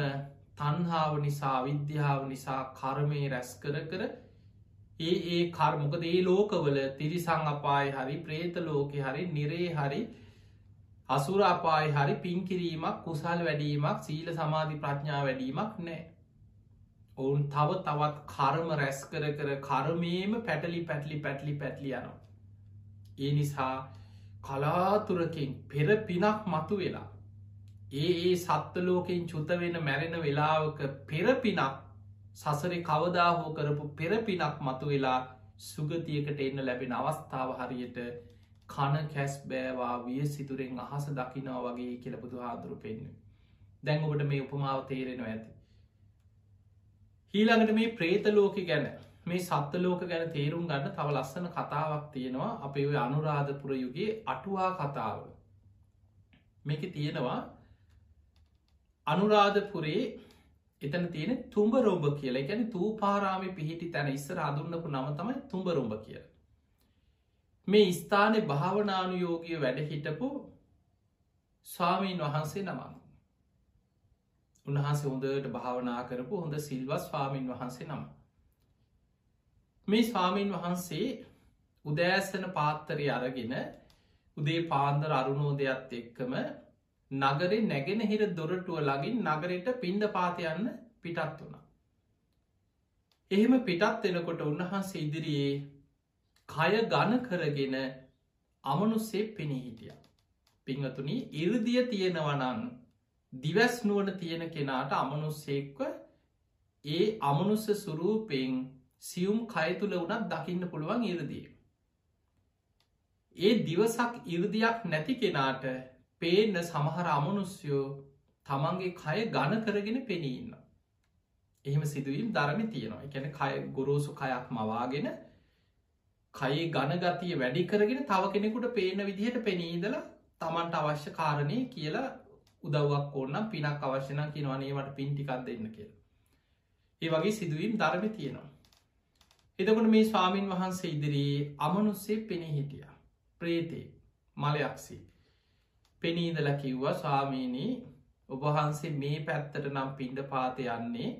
තන්හාාව නිසා විද්‍යාව නිසා කර්මය රැස් කර කර ඒ ඒ කර්මොකද ඒ ලෝකවල තිරිසං අපාය හරි ප්‍රේත ලෝකෙ හරි නිරේ හරි අසුර අපාය හරි පින්කිරීමක් කුසල් වැඩීමක් සීල සමාධි ප්‍රඥා වැඩීමක් නෑ. ඔවුන් තව තවත් කර්ම රැස් කර කර කර්මයම පැටලි පැටලි පැටලි පැටලි යනවා. ඒ නිසා කලාතුරකින් පෙර පිනක් මතු වෙලා ඒ ඒ සත්වලෝකෙන් චුත වෙන මැරෙන වෙලාවක පෙරපිනක් සසරි කවදා හෝ කරපු පෙරපිනක් මතු වෙලා සුගතියකට එන්න ලැබෙන අවස්ථාව හරියට කන කැස් බෑවා විය සිතුරෙන් අහස දකිනා වගේ කියලබුදු හාදුරු පෙන්න්න. දැන් ඔබට මේ උපමාව තේරෙනවා ඇති. හීළඟට මේ ප්‍රේතලෝක ගැන මේ සත්ත ලෝක ගැන තේරුම් ගන්න තව ලස්සන කතාවක් තියෙනවා අපේ ඔය අනුරාධපුර යුගේ අටුවා කතාව. මේක තියෙනවා අනුරාධපුරේ එතන තියෙන තුම්බරෝඹ කියලා ගැන තූපාරාමි පිහිටි තැන ඉස්සර අදුන්නපු නම තමයි තුම්බරොඹ කිය. මේ ස්ථානය භාවනානුයෝගය වැඩ හිටපු ස්වාමීන් වහන්සේ නමන්. උන්වහන්සේ හොඳට භාවනා කරපු හොඳ සිල්වස් ස්වාමීන් වහන්සේ නම. මේ ස්වාමීන් වහන්සේ උදෑස්සන පාත්තරය අරගෙන උදේ පාන්දර අරුණෝදයක්ත් එක්කම නගරේ නැගෙනහිර දොරටුව ලගින් නගරයට පින්ඩ පාතයන්න පිටත් වුණ. එහෙම පිටත් එනකොට උන්වහන්සේ ඉදිරියේ කය ගණ කරගෙන අමනුස්සේ පෙනී හිටිය. පිංහතුනි ඉරදිය තියෙනවනන් දිවැස් නුවන තියෙන කෙනාට අමනුස්සෙක්ව ඒ අමනුස්ස සුරූපෙන් සියුම් කයතුළ වනත් දකින්න පුළුවන් ඉරදිය. ඒ දිවසක් ඉරදියක් නැති කෙනාට පේන්න සමහර අමනුස්යෝ තමන්ගේ කය ගණ කරගෙන පෙනීන්න. එහෙම සිදුවීම් ධරමි තියෙනවා එකැන කය ගොරෝසු කයක් මවාගෙන කයේ ගණගතිය වැඩි කරගෙන තව කෙනෙකුට පේන විදිහට පෙනීදල තමන්ට අවශ්‍ය කාරණය කියලා උදව්වක් ඕන්න පිනක් අවශ්‍යන කිනවනේවට පින්ටිකක් දෙන්න කියලා. ඒ වගේ සිදුවීම් ධර්මි තියෙනවා. එතකොට මේ ස්වාමීන් වහන්සේ ඉදිරී අමනුස්සේ පෙනී හිටිය. ප්‍රේතේ මලයක්සේ. පෙනීදල කිව්ව ස්වාමීනී ඔබහන්සේ මේ පැත්තට නම් පින්ඩ පාත යන්නේ.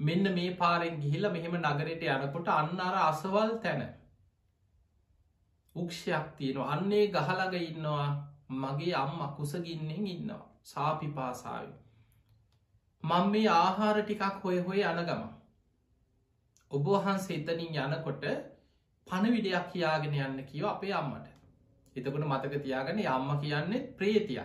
මෙන්න මේ පාරෙන් ගිහිල්ල මෙහෙම නගරයට යනකොට අන්න අර අසවල් තැන උක්ෂයක් තියෙනවා. අන්නේ ගහලග ඉන්නවා මගේ අම්ම කුසගින්නෙන් ඉන්නවා. සාපි පාසාාව මං මේ ආහාර ටිකක් හොය හොය අනගම ඔබහන්සේ එතනින් යනකොට පණවිඩයක් කියාගෙන යන්න කිව අපේ අම්මට. එතකොට මතක තියාගන අම්ම කියන්නේ ප්‍රේතිය.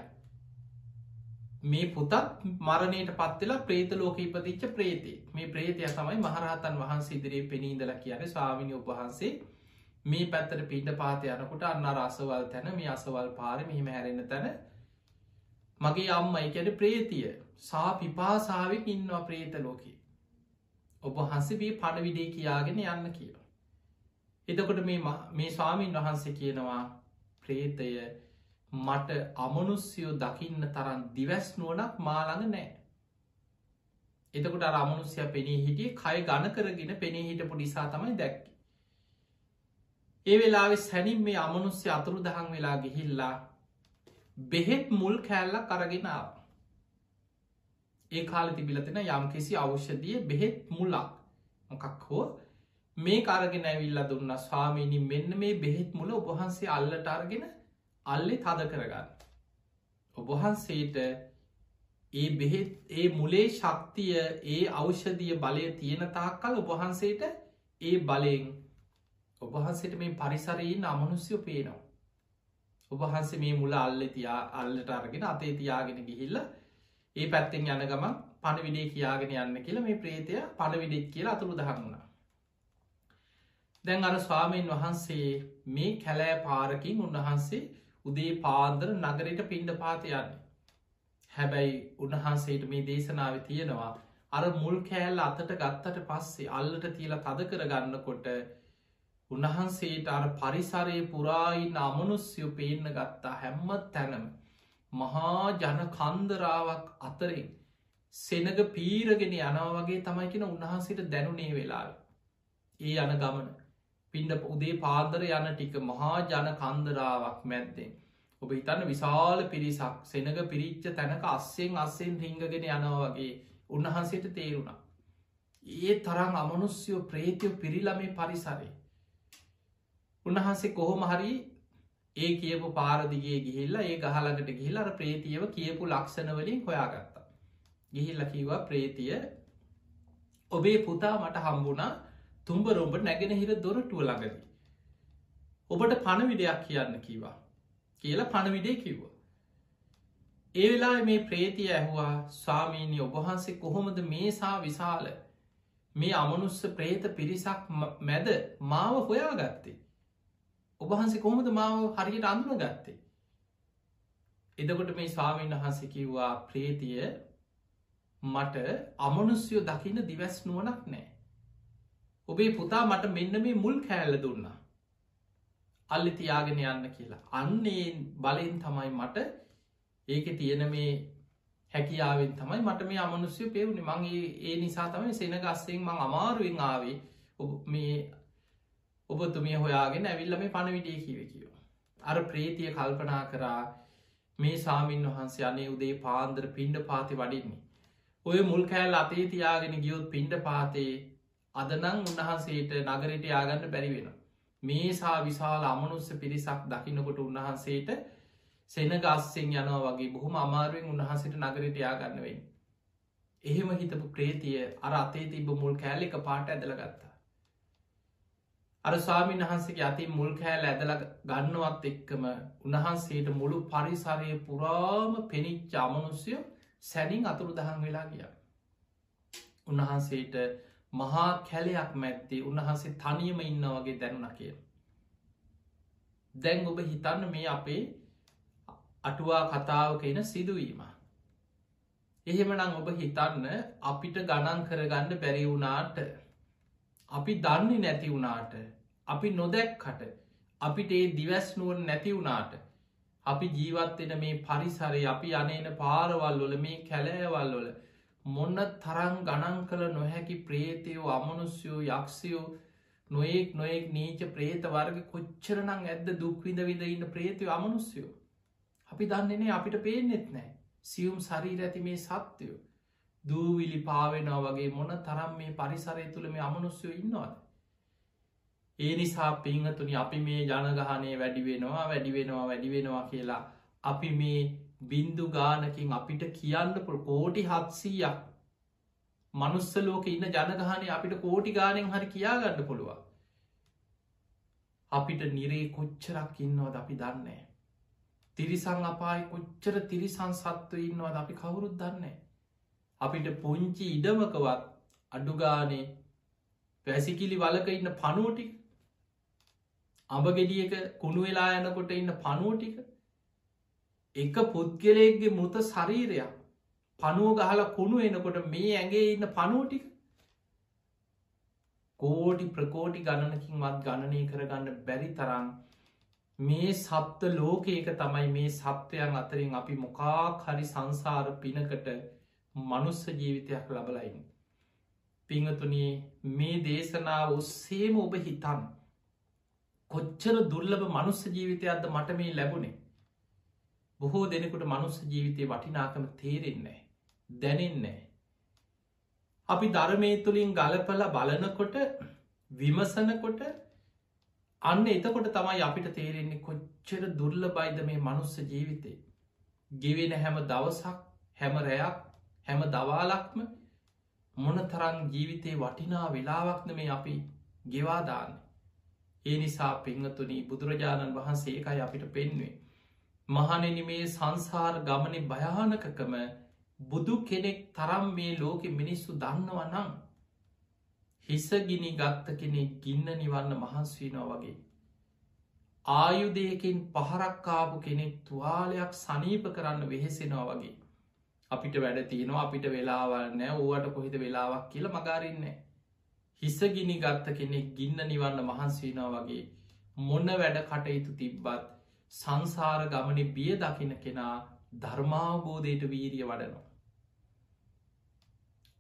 මේ පුතත් මරණයට පත්වෙලා ප්‍රේත ලෝක ඉපදිච්ච ප්‍රේතේ මේ ප්‍රේතය තමයි මහරහතන් වහන්සේ ඉදිරියේ පෙනීදල කියන ස්වාමිනි උපහන්සේ මේ පැත්තට පිට පාත යනකොට අන්න රසවල් තැන මේ අසවල් පාර මෙහිම හැරෙන තැන මගේ අම්ම එකැට ප්‍රේතිය සා පිපාසාාවක් ඉන්නවා ප්‍රේත ලෝකේ. ඔබ හසබී පණවිඩේ කියාගෙන යන්න කියලා. එතකොට මේ ස්වාමීන් වහන්සේ කියනවා ප්‍රේතය මට අමනුස්්‍යයෝ දකින්න තරන් දිවැස් නුවනක් මාළඟ නෑ. එතකොට අමනුස්්‍යය පෙනී හිටිය කය ගණ කරගෙන පෙනී හිටපු නිසා තමයි දැක්ක. ඒ වෙලාවෙ සැනින් මේ අමනුස්්‍ය අතුරු දහන් වෙලා ගිහිල්ලා බෙහෙත් මුල් කෑල්ල කරගෙනාව. ඒ කාල තිබිලතින යම් කිසි අවෂ්‍යදිය බෙහෙත් මුල්ලක් මොකක් හෝ මේ කාරගෙන ඇවිල්ල දුන්න ස්වාමීනි මෙන්න මේ බෙහෙත් මුල ඔබහන්සේ අල්ලට අරගෙන අල්ලෙ තද කරගන්න. ඔබහන්සේට ඒ බෙහෙත් ඒ මුලේ ශක්තිය ඒ අවෂධිය බලය තියෙන තාක්කල් ඔබහන්සේට ඒ බලයෙන් ඔබහන්සේට මේ පරිසරයෙන් අමනුස්්‍යය පේනවා. ඔබහන්සේ මේ මුල අල්ල තියා අල්ලට අරගෙන අතේ තියාගෙන ගිහිල්ල ඒ පැත්තෙන් යන ගම පණවිඩේ කියාගෙන යන්න කියලා මේ ප්‍රේතය පණවිඩෙක් කියලා අතුරු දහන්නුනා. දැන් අර ස්වාමීන් වහන්සේ මේ කැලෑ පාරකින් උන්වහන්සේ උදේ පාන්දර නගරයට පින්ඩ පාත යන්න. හැබැයි උන්වහන්සේට මේ දේශනාව තියෙනවා අර මුල් කෑල්ල අතට ගත්තට පස්සේ අල්ලට තියලා තද කරගන්නකොට උන්වහන්සේට අර පරිසරයේ පුරායින් අමනුස්්‍යයෝ පේන්න ගත්තා හැම්ම තැනම මහා ජන කන්දරාවක් අතරෙන් සෙනග පීරගෙන යනවා වගේ තමයි කියෙන උන්වහන්සේට දැනුනේ වෙලා ඒ යන ගමන පින්ඩ උදේ පාදර යන ටික මහා ජන කන්දරාවක් මැද්දෙන්. ඔබ හිතන්න විශාල පිරිසක් සෙනග පිරිච්ච තැනක අස්සෙන් අස්සෙන් රිංගගෙන යනවා වගේ උන්වහන්සේට තේරුණා. ඒ තරම් අමනුස්්‍යයෝ ප්‍රේතියෝ පිරිලමේ පරිසරේ. උන්වහන්සේ කොහොම හරි ඒ කියපු පාරදිගේ ගිහිල්ලා ඒ ගහලකට ගිහිල්ලර ප්‍රේතියව කියපු ලක්ෂණවලින් හොයාගත්තා. ගිහිල්ල කිවා ප්‍රේතිය ඔබේ පුතා මට හම්බුණා තුම්බරොම්ඹ නැගෙන හිර දොරටුව ළඟදී. ඔබට පණවිඩයක් කියන්න කිවා කියලා පණවිඩේ කිව්වා. ඒ වෙලා මේ ප්‍රේතිය ඇහවා ස්වාමීණී ඔබහන්සේ කොහොමද මේසා විශාල? මේ අමනුස්ස ප්‍රේත පිරිසක් මැද මාව හොයා ගත්තේ ඔබහන්සේ කොහොමද මාව හරියට අඳුන ගත්තේ එදකොට මේ ස්වාමීන් වහන්සේ කිව්වා ප්‍රේතිය මට අමනුස්යෝ දකින්න දිවැස් නුවනක් නෑ. ඔබේ පුතා මට මෙන්න මේ මුල් කෑල්ල දුන්නා අල්ලි තියාගෙන යන්න කියලා අන්නේ බලෙන් තමයි මට ඒක තියෙන මේ හැකියාවෙන් තමයි මට මේ අමනුස්්‍යය පෙවුණි මගේ ඒ නිසා තමයි සෙනගස්සෙන් මං අමාරුවෙන් ආවේ මේ ඔබතුමිය හොයාගෙන ඇවිල්ල මේ පණවිඩිය කිව කියව. අර ප්‍රේතිය කල්පනා කරා මේ සාමීන් වහන්සේ අනේ උදේ පාන්දර පිණ්ඩ පාති වඩින්නේ. ඔය මුල් කෑල් අතේ තියාගෙන ගියොත් පිණ්ඩ පාතේ අදනං උන්වහන්සේට නගරට යාගන්න බැරිවෙන. මේසා විශාල අමනුස්ස පිරිසක් දකිනකොට උන්වහන්සේට සෙන ගස්සෙන් යනවා වගේ බොහොම අමාරුවෙන් උන්වහන්සට නගරට යාගන්නවෙයි. එහෙම හිතපු ප්‍රේතිය අර අතේ තිබ මුල් කෑල්ලෙක පාට ඇදල ගත්තා. අර ස්වාමීන් වහන්සේගේ අති මුල් කෑල් ඇදල ගන්නවත් එක්කම උන්වහන්සේට මුළු පරිසරය පුරාම පෙනිච්ච අමනුස්්‍යය සැනින් අතුරු දහන් වෙලා ගිය. උන්වහන්සේට මහා කැලයක් මැත්තේ උන්වහන්සේ තනියම ඉන්න වගේ දැනුන කිය. දැන් ඔබ හිතන්න මේ අපේ අටුවා කතාවක එන සිදුවීම. එහෙමනම් ඔබ හිතන්න අපිට ගණන් කරගන්න බැරි වුණාට අපි දන්නේ නැති වුණාට අපි නොදැක්කට අපිට ඒ දිවැස්නුවන් නැති වුණාට අපි ජීවත්වෙන මේ පරිසරය අපි අනේන පාරවල් වල මේ කැලෑවල් වල මොන්න තරං ගණන් කළ නොහැකි ප්‍රේතයෝ අමනුස්යෝ යක්ෂයෝ නොයෙක් නොයෙක් නීච ප්‍රේත වර්ග කොච්චරනං ඇද දුක්විද විද ඉන්න ප්‍රේතිය අමනුස්යෝ අපි දන්නේනේ අපිට පේනෙත් නෑ සියුම් සරීර ඇති මේ සත්‍යයෝ දූවිලි පාවෙනවා වගේ මොන තරම් මේ පරිසරය තුළ මේ අමනුස්යෝ ඉන්නවාද? ඒ නිසා පිංහතුනි අපි මේ ජනගහනය වැඩි වෙනවා වැඩි වෙනවා වැඩි වෙනවා කියලා අපි මේ බින්දු ගානකින් අපිට කියන්න පුළ කෝටි හත්සීයක් මනුස්ස ලෝක ඉන්න ජනගහනය අපිට කෝටි ගානෙන් හරි කියාගන්න පුළුවන් අපිට නිරේ කොච්චරක් ඉන්නවද අපි දන්නේ තිරිසං අපායි කොච්චර තිරිසං සත්ව ඉන්නවද අපි කවුරුත් දන්නේ. අපිට පුංචි ඉඩමකවත් අඩුගානේ පැසිකිලි වලක ඉන්න පනුවටික අඹගෙඩියක කුණු වෙලා යනකොට ඉන්න පනුවටික එක පුද්ගලයෙක්ගේ මුත ශරීරයක් පනුව ගහලා කුණු එනකොට මේ ඇගේ ඉන්න පනුවටික කෝටි ප්‍රකෝටි ගණනකින්වත් ගණනය කරගන්න බැරි තරම් මේ සත්ව ලෝකයක තමයි මේ සත්වයන් අතරින් අපි මොකා හරි සංසාර පිනකට මනුස්ස ජීවිතයක් ලබලයින්. පිංහතුනී මේ දේශනාව ඔස්සේම ඔබ හිතන්. කොච්චර දුර්ලබ මනුස්ස ජීවිතයක්ද මට මේ ලැබුණේ. බොහෝ දෙනෙකුට මනුස්ස ජීවිතය වටිනාකම තේරෙන්නේ. දැනෙන්නේ. අපි ධර්මය තුළින් ගලපල බලනකොට විමසනකොට අන්න එතකොට තමයි අපිට තේරෙන්නේ කොච්චර දුර්ල බයිද මේ මනුස්ස ජීවිතේ. ගෙවෙන හැම දවසක් හැම රැයක් හැම දවාලක්ම මොන තරං ජීවිතේ වටිනා වෙලාවක්න මේ අපි ගෙවාදාන්න. ඒ නිසා පෙංහතුනී බුදුරජාණන් වහන්සේ එකයි අපිට පෙන්වේ. මහනෙන මේ සංසාර ගමන භයානකකම බුදු කෙනෙක් තරම් මේ ලෝකෙ මිනිස්සු දන්නව නම් හිසගිනි ගත්ත කෙනෙ ගින්න නිවන්න මහන්ස්වීනවා වගේ. ආයුදයකින් පහරක්කාපු කෙනෙක් තුවාලයක් සනීප කරන්න වෙහෙසෙනවා වගේ. අපිට වැඩ තියෙනවා අපිට වෙලාවල් නෑ ඕවට කොහිත වෙලාවක් කියල මගාරන්නේ හිසගිනි ගත්ත කෙනෙක් ගින්න නිවන්න මහන්සේනා වගේ මොන්න වැඩ කටයුතු තිබ්බත් සංසාර ගමන බිය දකින කෙනා ධර්මාවබෝධයට වීරිය වඩනවා.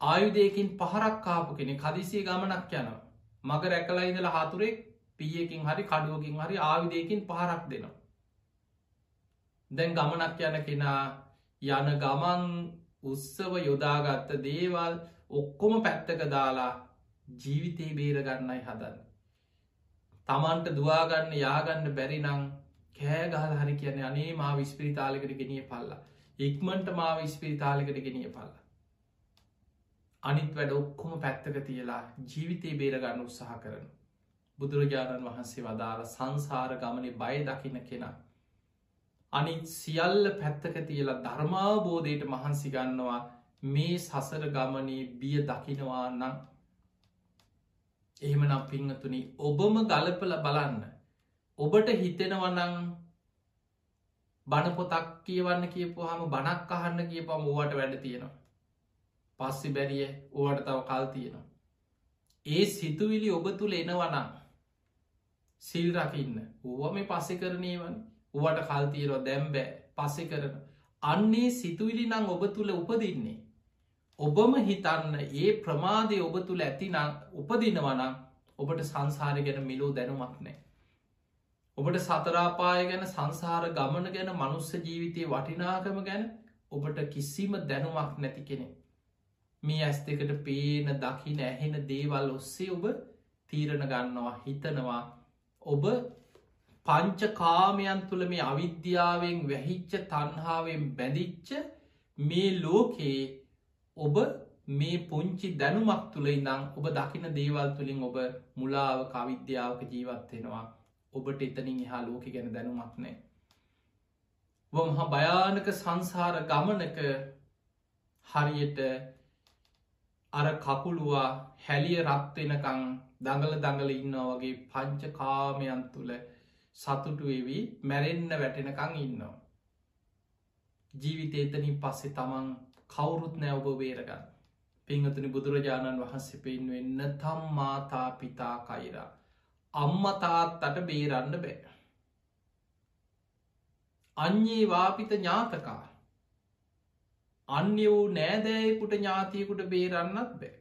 ආයුදයකින් පහරක්කාපු කෙනෙ කදිසිය ගමනක් යනවා. මග රැකලා ඉදල හතුරෙක් පියකින් හරි කඩුවකින් හරි ආවිදයකින් පහරක් දෙනවා. දැන් ගමනක් යන කෙනා යන ගමන් උත්සව යොදාගත්ත දේවල් ඔක්කොම පැත්තක දාලා ජීවිතේ බේරගන්නයි හදන්න. තමන්ට දවාගන්න යාගන්න බැරිනං කෑගහල් හරි කියන අනේ මා විස්පිරිතාලකට ගෙනිය පල්ලා ඉක්මන්ට මා විස්පිරිතාලකට ගෙනිය පල්ලා. අනිත් වැඩ ඔක්කොම පැත්තක තියලා ජීවිතේ බේරගන්න උත්සාහ කරන. බුදුරජාණන් වහන්සේ වදාළ සංසාර ගමන බය දකින කෙනා. අනිත් සියල්ල පැත්තක තියලා ධර්මාවබෝධයට මහන්සි ගන්නවා මේ සසර ගමනේ බිය දකිනවා නම් එහෙමනම් පිංහතුනි ඔබම ගලපල බලන්න ඔබට හිතෙනවනං බණපොතක් කියවන්න කියපු හම බණක් අහන්න කියපම ඕවට වැඩ තියෙනවා. පස්සි බැරිය ඕවට තව කල් තියෙනවා. ඒ සිතුවිලි ඔබ තුළ එනවනම් සිල් රකින්න. ඕව මේ පස්සෙ කරනය වන්නේ ඌට කල්තීරෝ දැම්බෑ පස්සෙ කරන. අන්නේ සිතුවිලි නං ඔබ තුළ උපදින්නේ. ඔබම හිතන්න ඒ ප්‍රමාදය ඔබ තුළ ඇතිනම් උපදිනවනම් ඔබට සංසාරය ගැන මිලෝ දැනුමක් නෑ ඔබට සතරාපාය ගැන සංසාර ගමන ගැන මනුස්ස ජීවිතය වටිනාකම ගැන ඔබට කිසිම දැනුමක් නැති කෙනෙ මේ ඇස් දෙකට පේන දකින ඇහෙන දේවල් ඔස්සේ ඔබ තීරණ ගන්නවා හිතනවා. ඔබ පංච කාමයන් තුළ මේ අවිද්‍යාවෙන් වැහිච්ච තන්හාාවෙන් බැඳිච්ච මේ ලෝකයේ ඔබ මේ පුංචි දැනුමක් තුළ ඉඳං ඔබ දකින දේවල් තුළින් ඔබ මුලාව කවිද්‍යාවක ජීවත්වෙනවා ඔබට එතනින් එහා ලෝක ගැන දැනුමක් නෑ. වමහා භයානක සංසාර ගමනක හරියට අර කකුළුවා හැලිය රත්වෙනකං දඟල දඟල ඉන්නවා වගේ පංච කාමයන් තුළ සතුටු වෙවී මැරෙන්න්න වැටෙනකං ඉන්නවා. ජීවිත එතනින් පස්සෙ තමන් කවුරුත් නෑ ඔබ වේරගන්න. පිංහතුනි බුදුරජාණන් වහන්සේ පෙන් වෙන්න තම් මාතා පිතා කයිරා. අම්මතාත් අට බේරන්න බෑ. අන්යේ වාපිත ඥාතකා. අන්‍ය වූ නෑදෑයකුට ඥාතියකුට බේරන්නත් බෑ.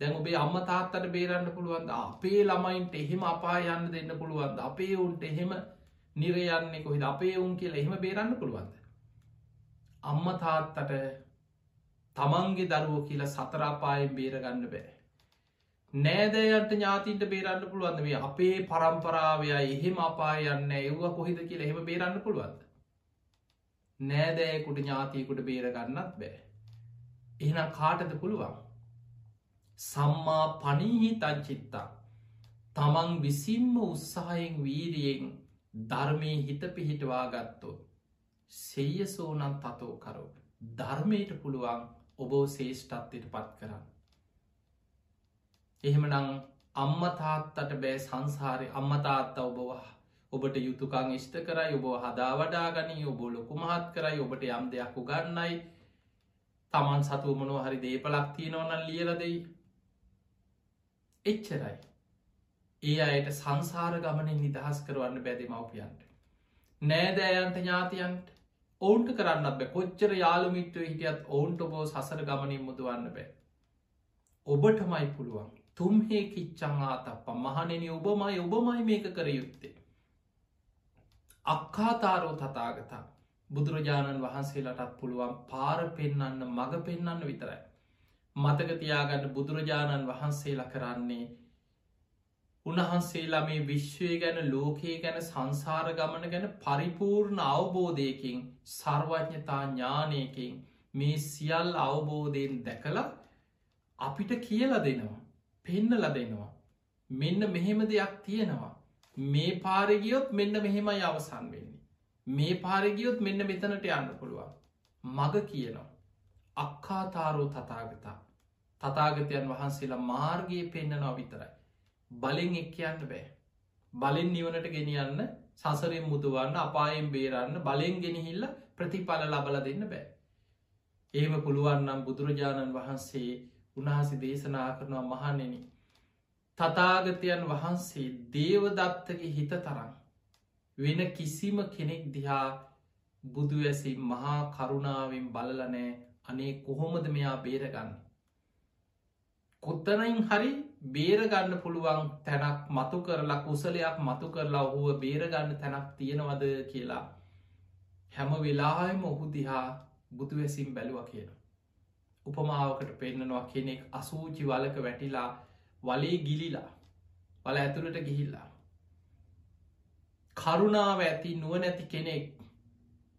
දැන් ඔබේ අම්ම තාත්තට බේරන්න පුළුවන්ද අපේ ළමයින්ට එහෙම අපා යන්න දෙන්න පුළුවන්ද අපේ උන්ට එහෙම නිරයන්නේ කොහිද අපේ උන් කියලා එහෙම බේරන්න පුළුවන්ද අම්ම තාත්තට තමන්ගේ දරුවෝ කියලා සතරාපායෙන් බේරගන්න බෑ නෑදෑයට ඥාතින්ට බේරන්න පුළුවන්ද? මේ අපේ පරම්පරාවය එහෙම අපා යන්න එව්ව කොහිද කියලා එහෙම බේරන්න පුළුවන්ද? නෑදෑකුට ඥාතියකුට බේරගන්නත් බෑ. එහෙනම් කාටද පුළුවන්? සම්මා පනීහි තංචිත්තා තමන් විසින්ම උත්සාහයෙන් වීරියෙන් ධර්මය හිත පිහිටවා ගත්තොත් සෙය සෝනන් තතෝ කරෝ. ධර්මයට පුළුවන් ඔබෝ ශේෂ්ඨත්වයට පත් කරන්න. එහෙමනං අම්මතාත්තට බෑ සංසාරය අම්මතාත්ත ඔබවා ඔබට යුතුකං ඉෂ්ට කරයි ඔබ හදා වඩා ගනී ඔබ ලොකු මහත් කරයි ඔබට යම් දෙයක් උගන්නයි තමන් සතු මනෝ හරි දේපලක් තියෙනවනල් ලියලදෙයි එච්චරයි. ඒ අයට සංසාර ගමනින් නිදහස් කරවන්න බැදි මවපියන්ට. නෑදෑයන්ට ඥාතියන්ට ඔවුන්ට කරන්න බ කොච්චර යාළුමිට්ටුව හිටියත් ඔවුන්ට බෝ සසර ගමනින් මුදවන්න බෑ. ඔබට මයි පුළුවන් තුම්හේ කිච්චං ආතප්ප මහනෙන ඔබමයි ඔබමයි මේක කර යුත්තේ. අක්කාතාරෝ තතාගතා බුදුරජාණන් වහන්සේලටත් පුළුවන් පාර පෙන්නන්න මඟ පෙන්න්න විතරයි. මතකතියාගන්න බුදුරජාණන් වහන්සේලා කරන්නේ උන්වහන්සේලා මේ විශ්වය ගැන ලෝකයේ ගැන සංසාර ගමන ගැන පරිපූර්ණ අවබෝධයකින් සර්වඥතා ඥානයකින් මේ සියල් අවබෝධයෙන් දැකලා අපිට කියල දෙනවා පෙන්නල දෙනවා මෙන්න මෙහෙම දෙයක් තියෙනවා මේ පාරගියොත් මෙන්න මෙහෙමයි අවසන් වෙන්නේ මේ පාරගියොත් මෙන්න මෙතනට යන්න පුළුවන් මග කියනවා අක්කාතාරෝ තතාගතා තතාගතයන් වහන්සේලා මාර්ගයේ පෙන්න්නනවා විතරයි. බලින් එක් කියන්න බෑ. බලින් නිවනට ගෙනියන්න සසරෙන් මුදුවන්න අපායෙන් බේරන්න බලෙන් ගෙනහිල්ල ප්‍රතිඵල ලබල දෙන්න බෑ. ඒම පුළුවන්නම් බුදුරජාණන් වහන්සේ උන්හසේ දේශනා කරනවා මහනෙන. තතාගතයන් වහන්සේ දේවදත්තගේ හිත තරම් වෙන කිසිම කෙනෙක් දිහා බුදු ඇසි මහා කරුණාවෙන් බලලනෑ අනේ කොහොමද මෙයා බේරගන්න. කොත්තනයින් හරි බේරගන්න පුළුවන් තැනක් මතු කරලා කුසලයක් මතු කරලා ඔහුව බේරගන්න තැනක් තියෙනවද කියලා හැම වෙලාහම ඔහු දිහා බුදු වැසිම් බැලුව කියන. උපමාවකට පෙන්න්නනවා කෙනෙක් අසූචි වලක වැටිලා වලේ ගිලිලා වල ඇතුළට ගිහිල්ලා. කරුණාව ඇති නුව නැති කෙනෙක්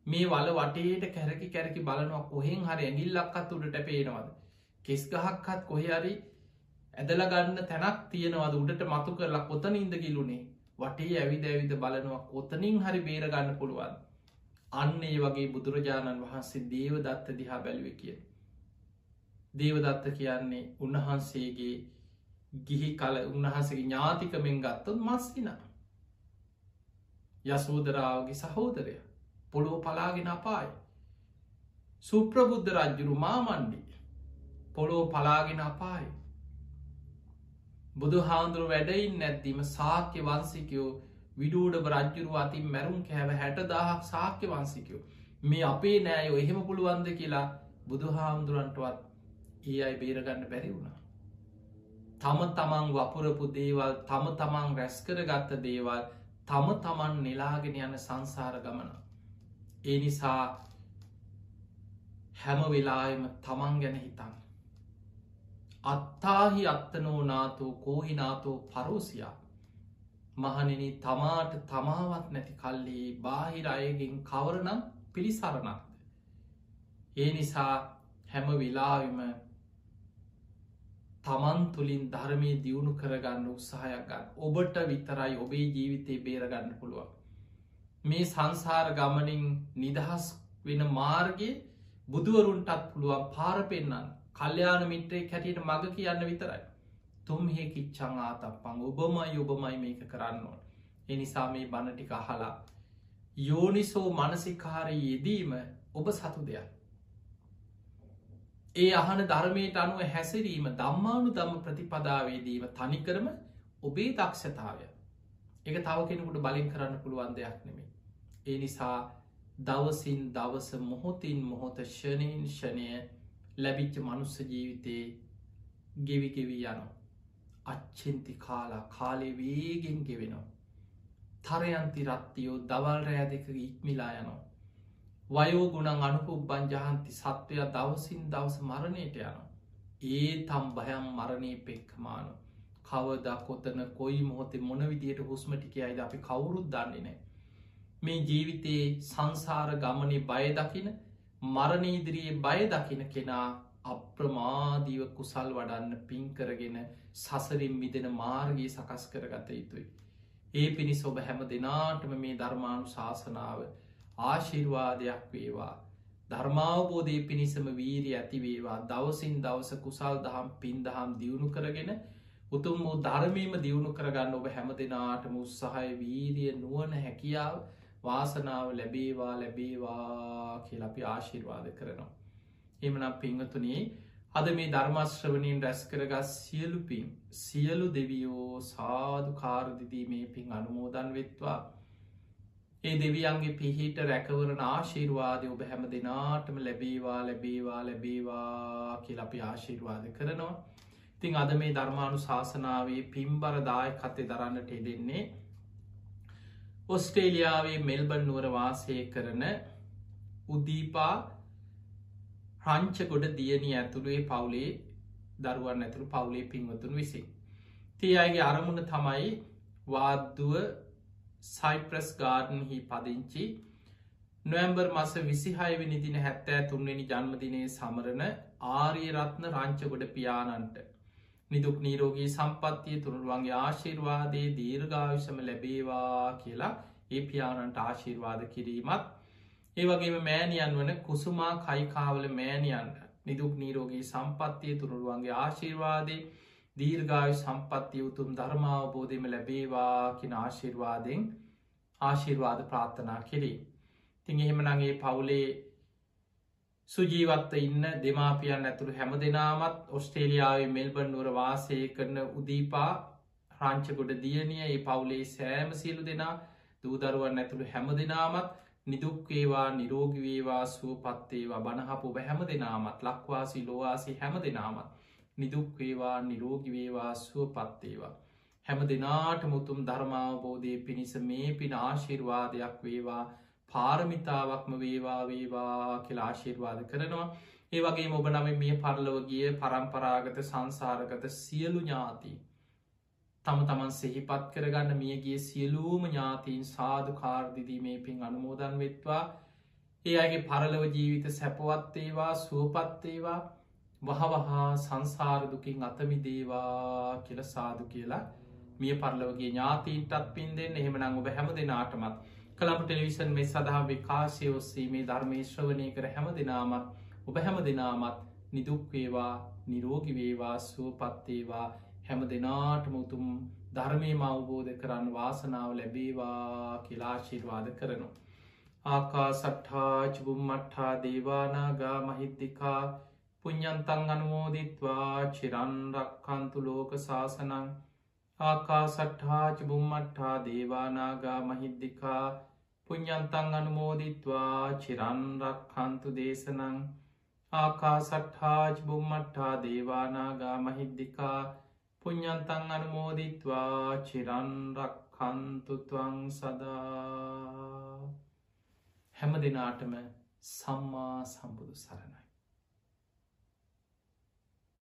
මේ වල වටේට කැරකි කැරකි බලනවා කොහෙන් හරි ඇගිල්ලක්කත් උඩට පේනවද. කෙස් ගහක්කත් කොහෙහරි ඇදල ගන්න තැනක් තියෙනවද උඩට මතු කරලා කොතන ඉද ගිලුණේ වටේ ඇවිද ඇවිද බලනවා කොතනින් හරි බේරගන්න පුළුවන්. අන්න ඒ වගේ බුදුරජාණන් වහන්සේ දේවදත්ත දිහා බැලුව කිය. දේවදත්ත කියන්නේ උන්වහන්සේගේ ගිහි කල උන්වහන්සගේ ඥාතිකමෙන් ගත්තොත් මස්සින. යසෝදරාවගේ සහෝදරය පොළොව පලාගෙන අපායි. සුප්‍රබුද්ධ රජ්ජුරු මාමණ්ඩි පොළොව පලාගෙන අපායි. බුදු හාන්දුරු වැඩයින් නැද්දීම සාක්‍ය වන්සිකයෝ විඩූඩ රජ්ජුරු අතින් මැරුම් කෑව හැට දාහක් සාක්‍ය වන්සිකයෝ මේ අපේ නෑයෝ එහෙම පුළුවන්ද කියලා බුදු හාමුදුරන්ටවත් ඒ අයි බේරගන්න බැරි වුණා. තම තමන් වපුරපු දේවල් තම තමන් රැස්කර ගත්ත දේවල් තම තමන් නෙලාගෙන යන සංසාර ගමන. ඒ නිසා හැම වෙලායම තමන් ගැන හිතන්න. අත්තාහි අත්තනෝ නාතෝ කෝහිනාතෝ පරෝසියා මහනෙන තමාට තමාවත් නැති කල්ලි බාහිර අයගෙන් කවරනම් පිළිසරණක්ද. ඒ නිසා හැම වෙලාවිම තමන් තුළින් ධර්මය දියුණු කරගන්න උත්සාහයක් ගන්න ඔබට විතරයි ඔබේ ජීවිතය බේරගන්න පුළුවන්. මේ සංසාර ගමනින් නිදහස් වෙන මාර්ගය බුදුවරුන්ටත් පුළුවන් පාර පෙන්න්න කල්්‍යයාන මිත්‍රේ කැටියට මඟ කියන්න විතරයි. තුම්හෙ කිච්චං ආතප්පං ඔබමයි ඔබමයි මේක කරන්න ඕන. එනිසා මේ බණටික අහලා. යෝනිසෝ මනසිකාරය යෙදීම ඔබ සතු දෙයක්. ඒ අහන ධර්මයට අනුව හැසිරීම දම්මානු දම්ම ප්‍රතිපදාවේදීම තනිකරම ඔබේ දක්ෂතාවය එක තව කෙනෙකුට බලින් කරන්න පුළුවන් දෙයක් නෙමේ. ඒ නිසා දවසින් දවස මොහොතින් මොහොත ෂණයෙන් ෂණය ලැබිච්ච මනුස්ස ජීවිතයේ ගෙවිගෙවී යනවා. අච්චෙන්ති කාලා කාලේ වේගෙන් ගෙවෙනවා. තරයන්ති රත්තියෝ දවල් රෑ දෙක ඉක්මිලා යනවා. වයෝගුණන් අනුකුබ්බන් ජහන්ති සත්වය දවසින් දවස මරණයට යන. ඒ තම් භයම් මරණය පෙක්කමානු. කවදා කොතන කොයි මොහොතේ මොන විදියට හුස්මටිකයයිද අපි කවුරුත් දන්නේ නෑ. මේ ජීවිතයේ සංසාර ගමනේ බය දකින මරණීදිරියේ බය දකින කෙනා අප්‍රමාදීව කුසල් වඩන්න පින් කරගෙන සසරින් මිදෙන මාර්ගයේ සකස් කරගත යුතුයි. ඒ පිණිස් ඔබ හැම දෙනාටම මේ ධර්මාණු ශාසනාව ආශිර්වාදයක් වේවා. ධර්මාවබෝධය පිණිසම වීරී ඇතිවේවා දවසින් දවස කුසල් දහම් පින් දහම් දියුණු කරගෙන උතුම් වූ ධර්මීම දියුණු කරගන්න ඔබ හැම දෙනාටම උත්සාහය වීරිය නුවන හැකියාව වාසනාව ලැබේවා ලැබේවා කියලපි ආශිර්වාද කරනවා. එමනම් පිංහතුනේ අද මේ ධර්මශ්‍රවනින් රැස් කරගත් සියලු පින් සියලු දෙවියෝ සාධු කාරදිදීමේ පින් අනුමෝදන් වෙත්වා. ඒ දෙවියන්ගේ පිහිට රැකවරන ආශීර්වාදය ඔබ හැම දෙනාටම ලැබේවා ලැබේවා ලැබේවා කියල අපි ආශීර්වාද කරනවා. තිං අද මේ ධර්මාණු ශාසනාවේ පිම්බරදාය කතේ දරන්නට එදෙන්නේ. ඔස්ට්‍රේලියාවේ මෙල්බන් නුවර වාසය කරන උද්දීපා රංචගොඩ දියනී ඇතුළුවේ පවුලේ දරුවන් ඇතුළු පවුලේ පින්වතුන් විසින්. තිය අයගේ අරමුණ තමයි වාද්දුව සයිප්‍රස් ගාර්ඩන්හි පදිංචි. නොවම්බර් මස විසිහයවනි දින හැත්තෑ තුන්වෙනි ජන්මදිනය සමරණ ආරිය රත්න රංචගොඩ පියාණන්ට. නිදුක් නීරෝගී සම්පත්තිය තුරුරුවන්ගේ ආශිර්වාදයේ දීර්ගාවිශම ලැබේවා කියලා ඒ පියාණන්ට ආශිර්වාද කිරීමත්. ඒ වගේම මෑනියන් වන කුසුමා කයිකාවල මෑනියන්ට නිදුක් නීරෝගී සම්පත්තිය තුරුරුවන්ගේ ආශිර්වාදයේ දීර්ගායු සම්පත්තිය උතුම් ධර්මාවබෝධයම ලැබේවා කින ආශිර්වාදයෙන් ආශිර්වාද ප්‍රාර්ථනා කෙරේ. තිං එහෙමනගේ පවුලේ සුජීවත්ව ඉන්න දෙමාපියන් ඇතුළු හැම දෙනාමත් ඔස්ට්‍රේලියාවේ මෙල්බන් නුවර වාසය කරන උදීපා රංචකොඩ දියනිය ඒ පවුලේ සෑම සියලු දෙනා දූදරුවන් ඇතුළු හැම දෙනාමත් නිදුක්වේවා නිරෝගිවේවා සුව පත්තේවා බණහපු බැහැම දෙනාමත් ලක්වාසි ලෝවාසි හැම දෙනාමත් නිදුක්වේවා නිරෝගිවේවා සුව පත්තේවා. හැම දෙනාට මුතුම් ධර්මාවබෝධය පිණිස මේ පින ආශිර්වාදයක් වේවා පාරමිතාවක්ම වේවා වේවා කියලා ආශිර්වාද කරනවා. ඒ වගේ ඔබ නම මේ පරලවගිය පරම්පරාගත සංසාරගත සියලු ඥාති තම තමන් සෙහිපත් කරගන්න මියගේ සියලූම ඥාතීන් සාධ කාර්දිදීමේ පින් අනුමෝදන් වෙත්වා. ඒ අගේ පරලව ජීවිත සැපවත්තේවා සුවපත්තේවා වහවහා සංසාරදුකින් අතමි දේවා කියල සාදු කියලා මිය පරලවගේ ඥාතීන්ටත් පින් දෙන්න එහෙමනං ඔබ හැම දෙනාටමත් කළම් ටෙලිවිෂන් මේ සඳහා විකාශය ඔස්සීමේ ධර්මය ශ්‍රවණය කර හැම දෙනාමත් ඔබ හැම දෙනාමත් නිදුක්වේවා නිරෝගිවේවා සුවපත්තේවා හැම දෙනාට මුතුම් ධර්මය මවබෝධ කරන්න වාසනාව ලැබේවා කියලාශිර්වාද කරනු. ආකා සට්හාචබුම් මට්හා දේවානාගා මහිද්දිකා පුඤ්ඥන්තන් අනුමෝදිත්වා චිරන්රක්කන්තු ලෝක ශාසනං ආකා සට්හාච බුම්මට්හා දේවානාගා මහිද්දිකා පුඤ්ඥන්තන් අනුමෝදිත්වා චිරන්රක් කන්තු දේශනං. ආකා සට්හාච බුම්මට්හා දේවානාගා මහිද්දිකා පුඤ්ඥන්තන් අනුමෝදිත්වා චිරන්රක් කන්තුතුවං සදා. හැම දෙනාටම සම්මා සම්බුදු සරණයි.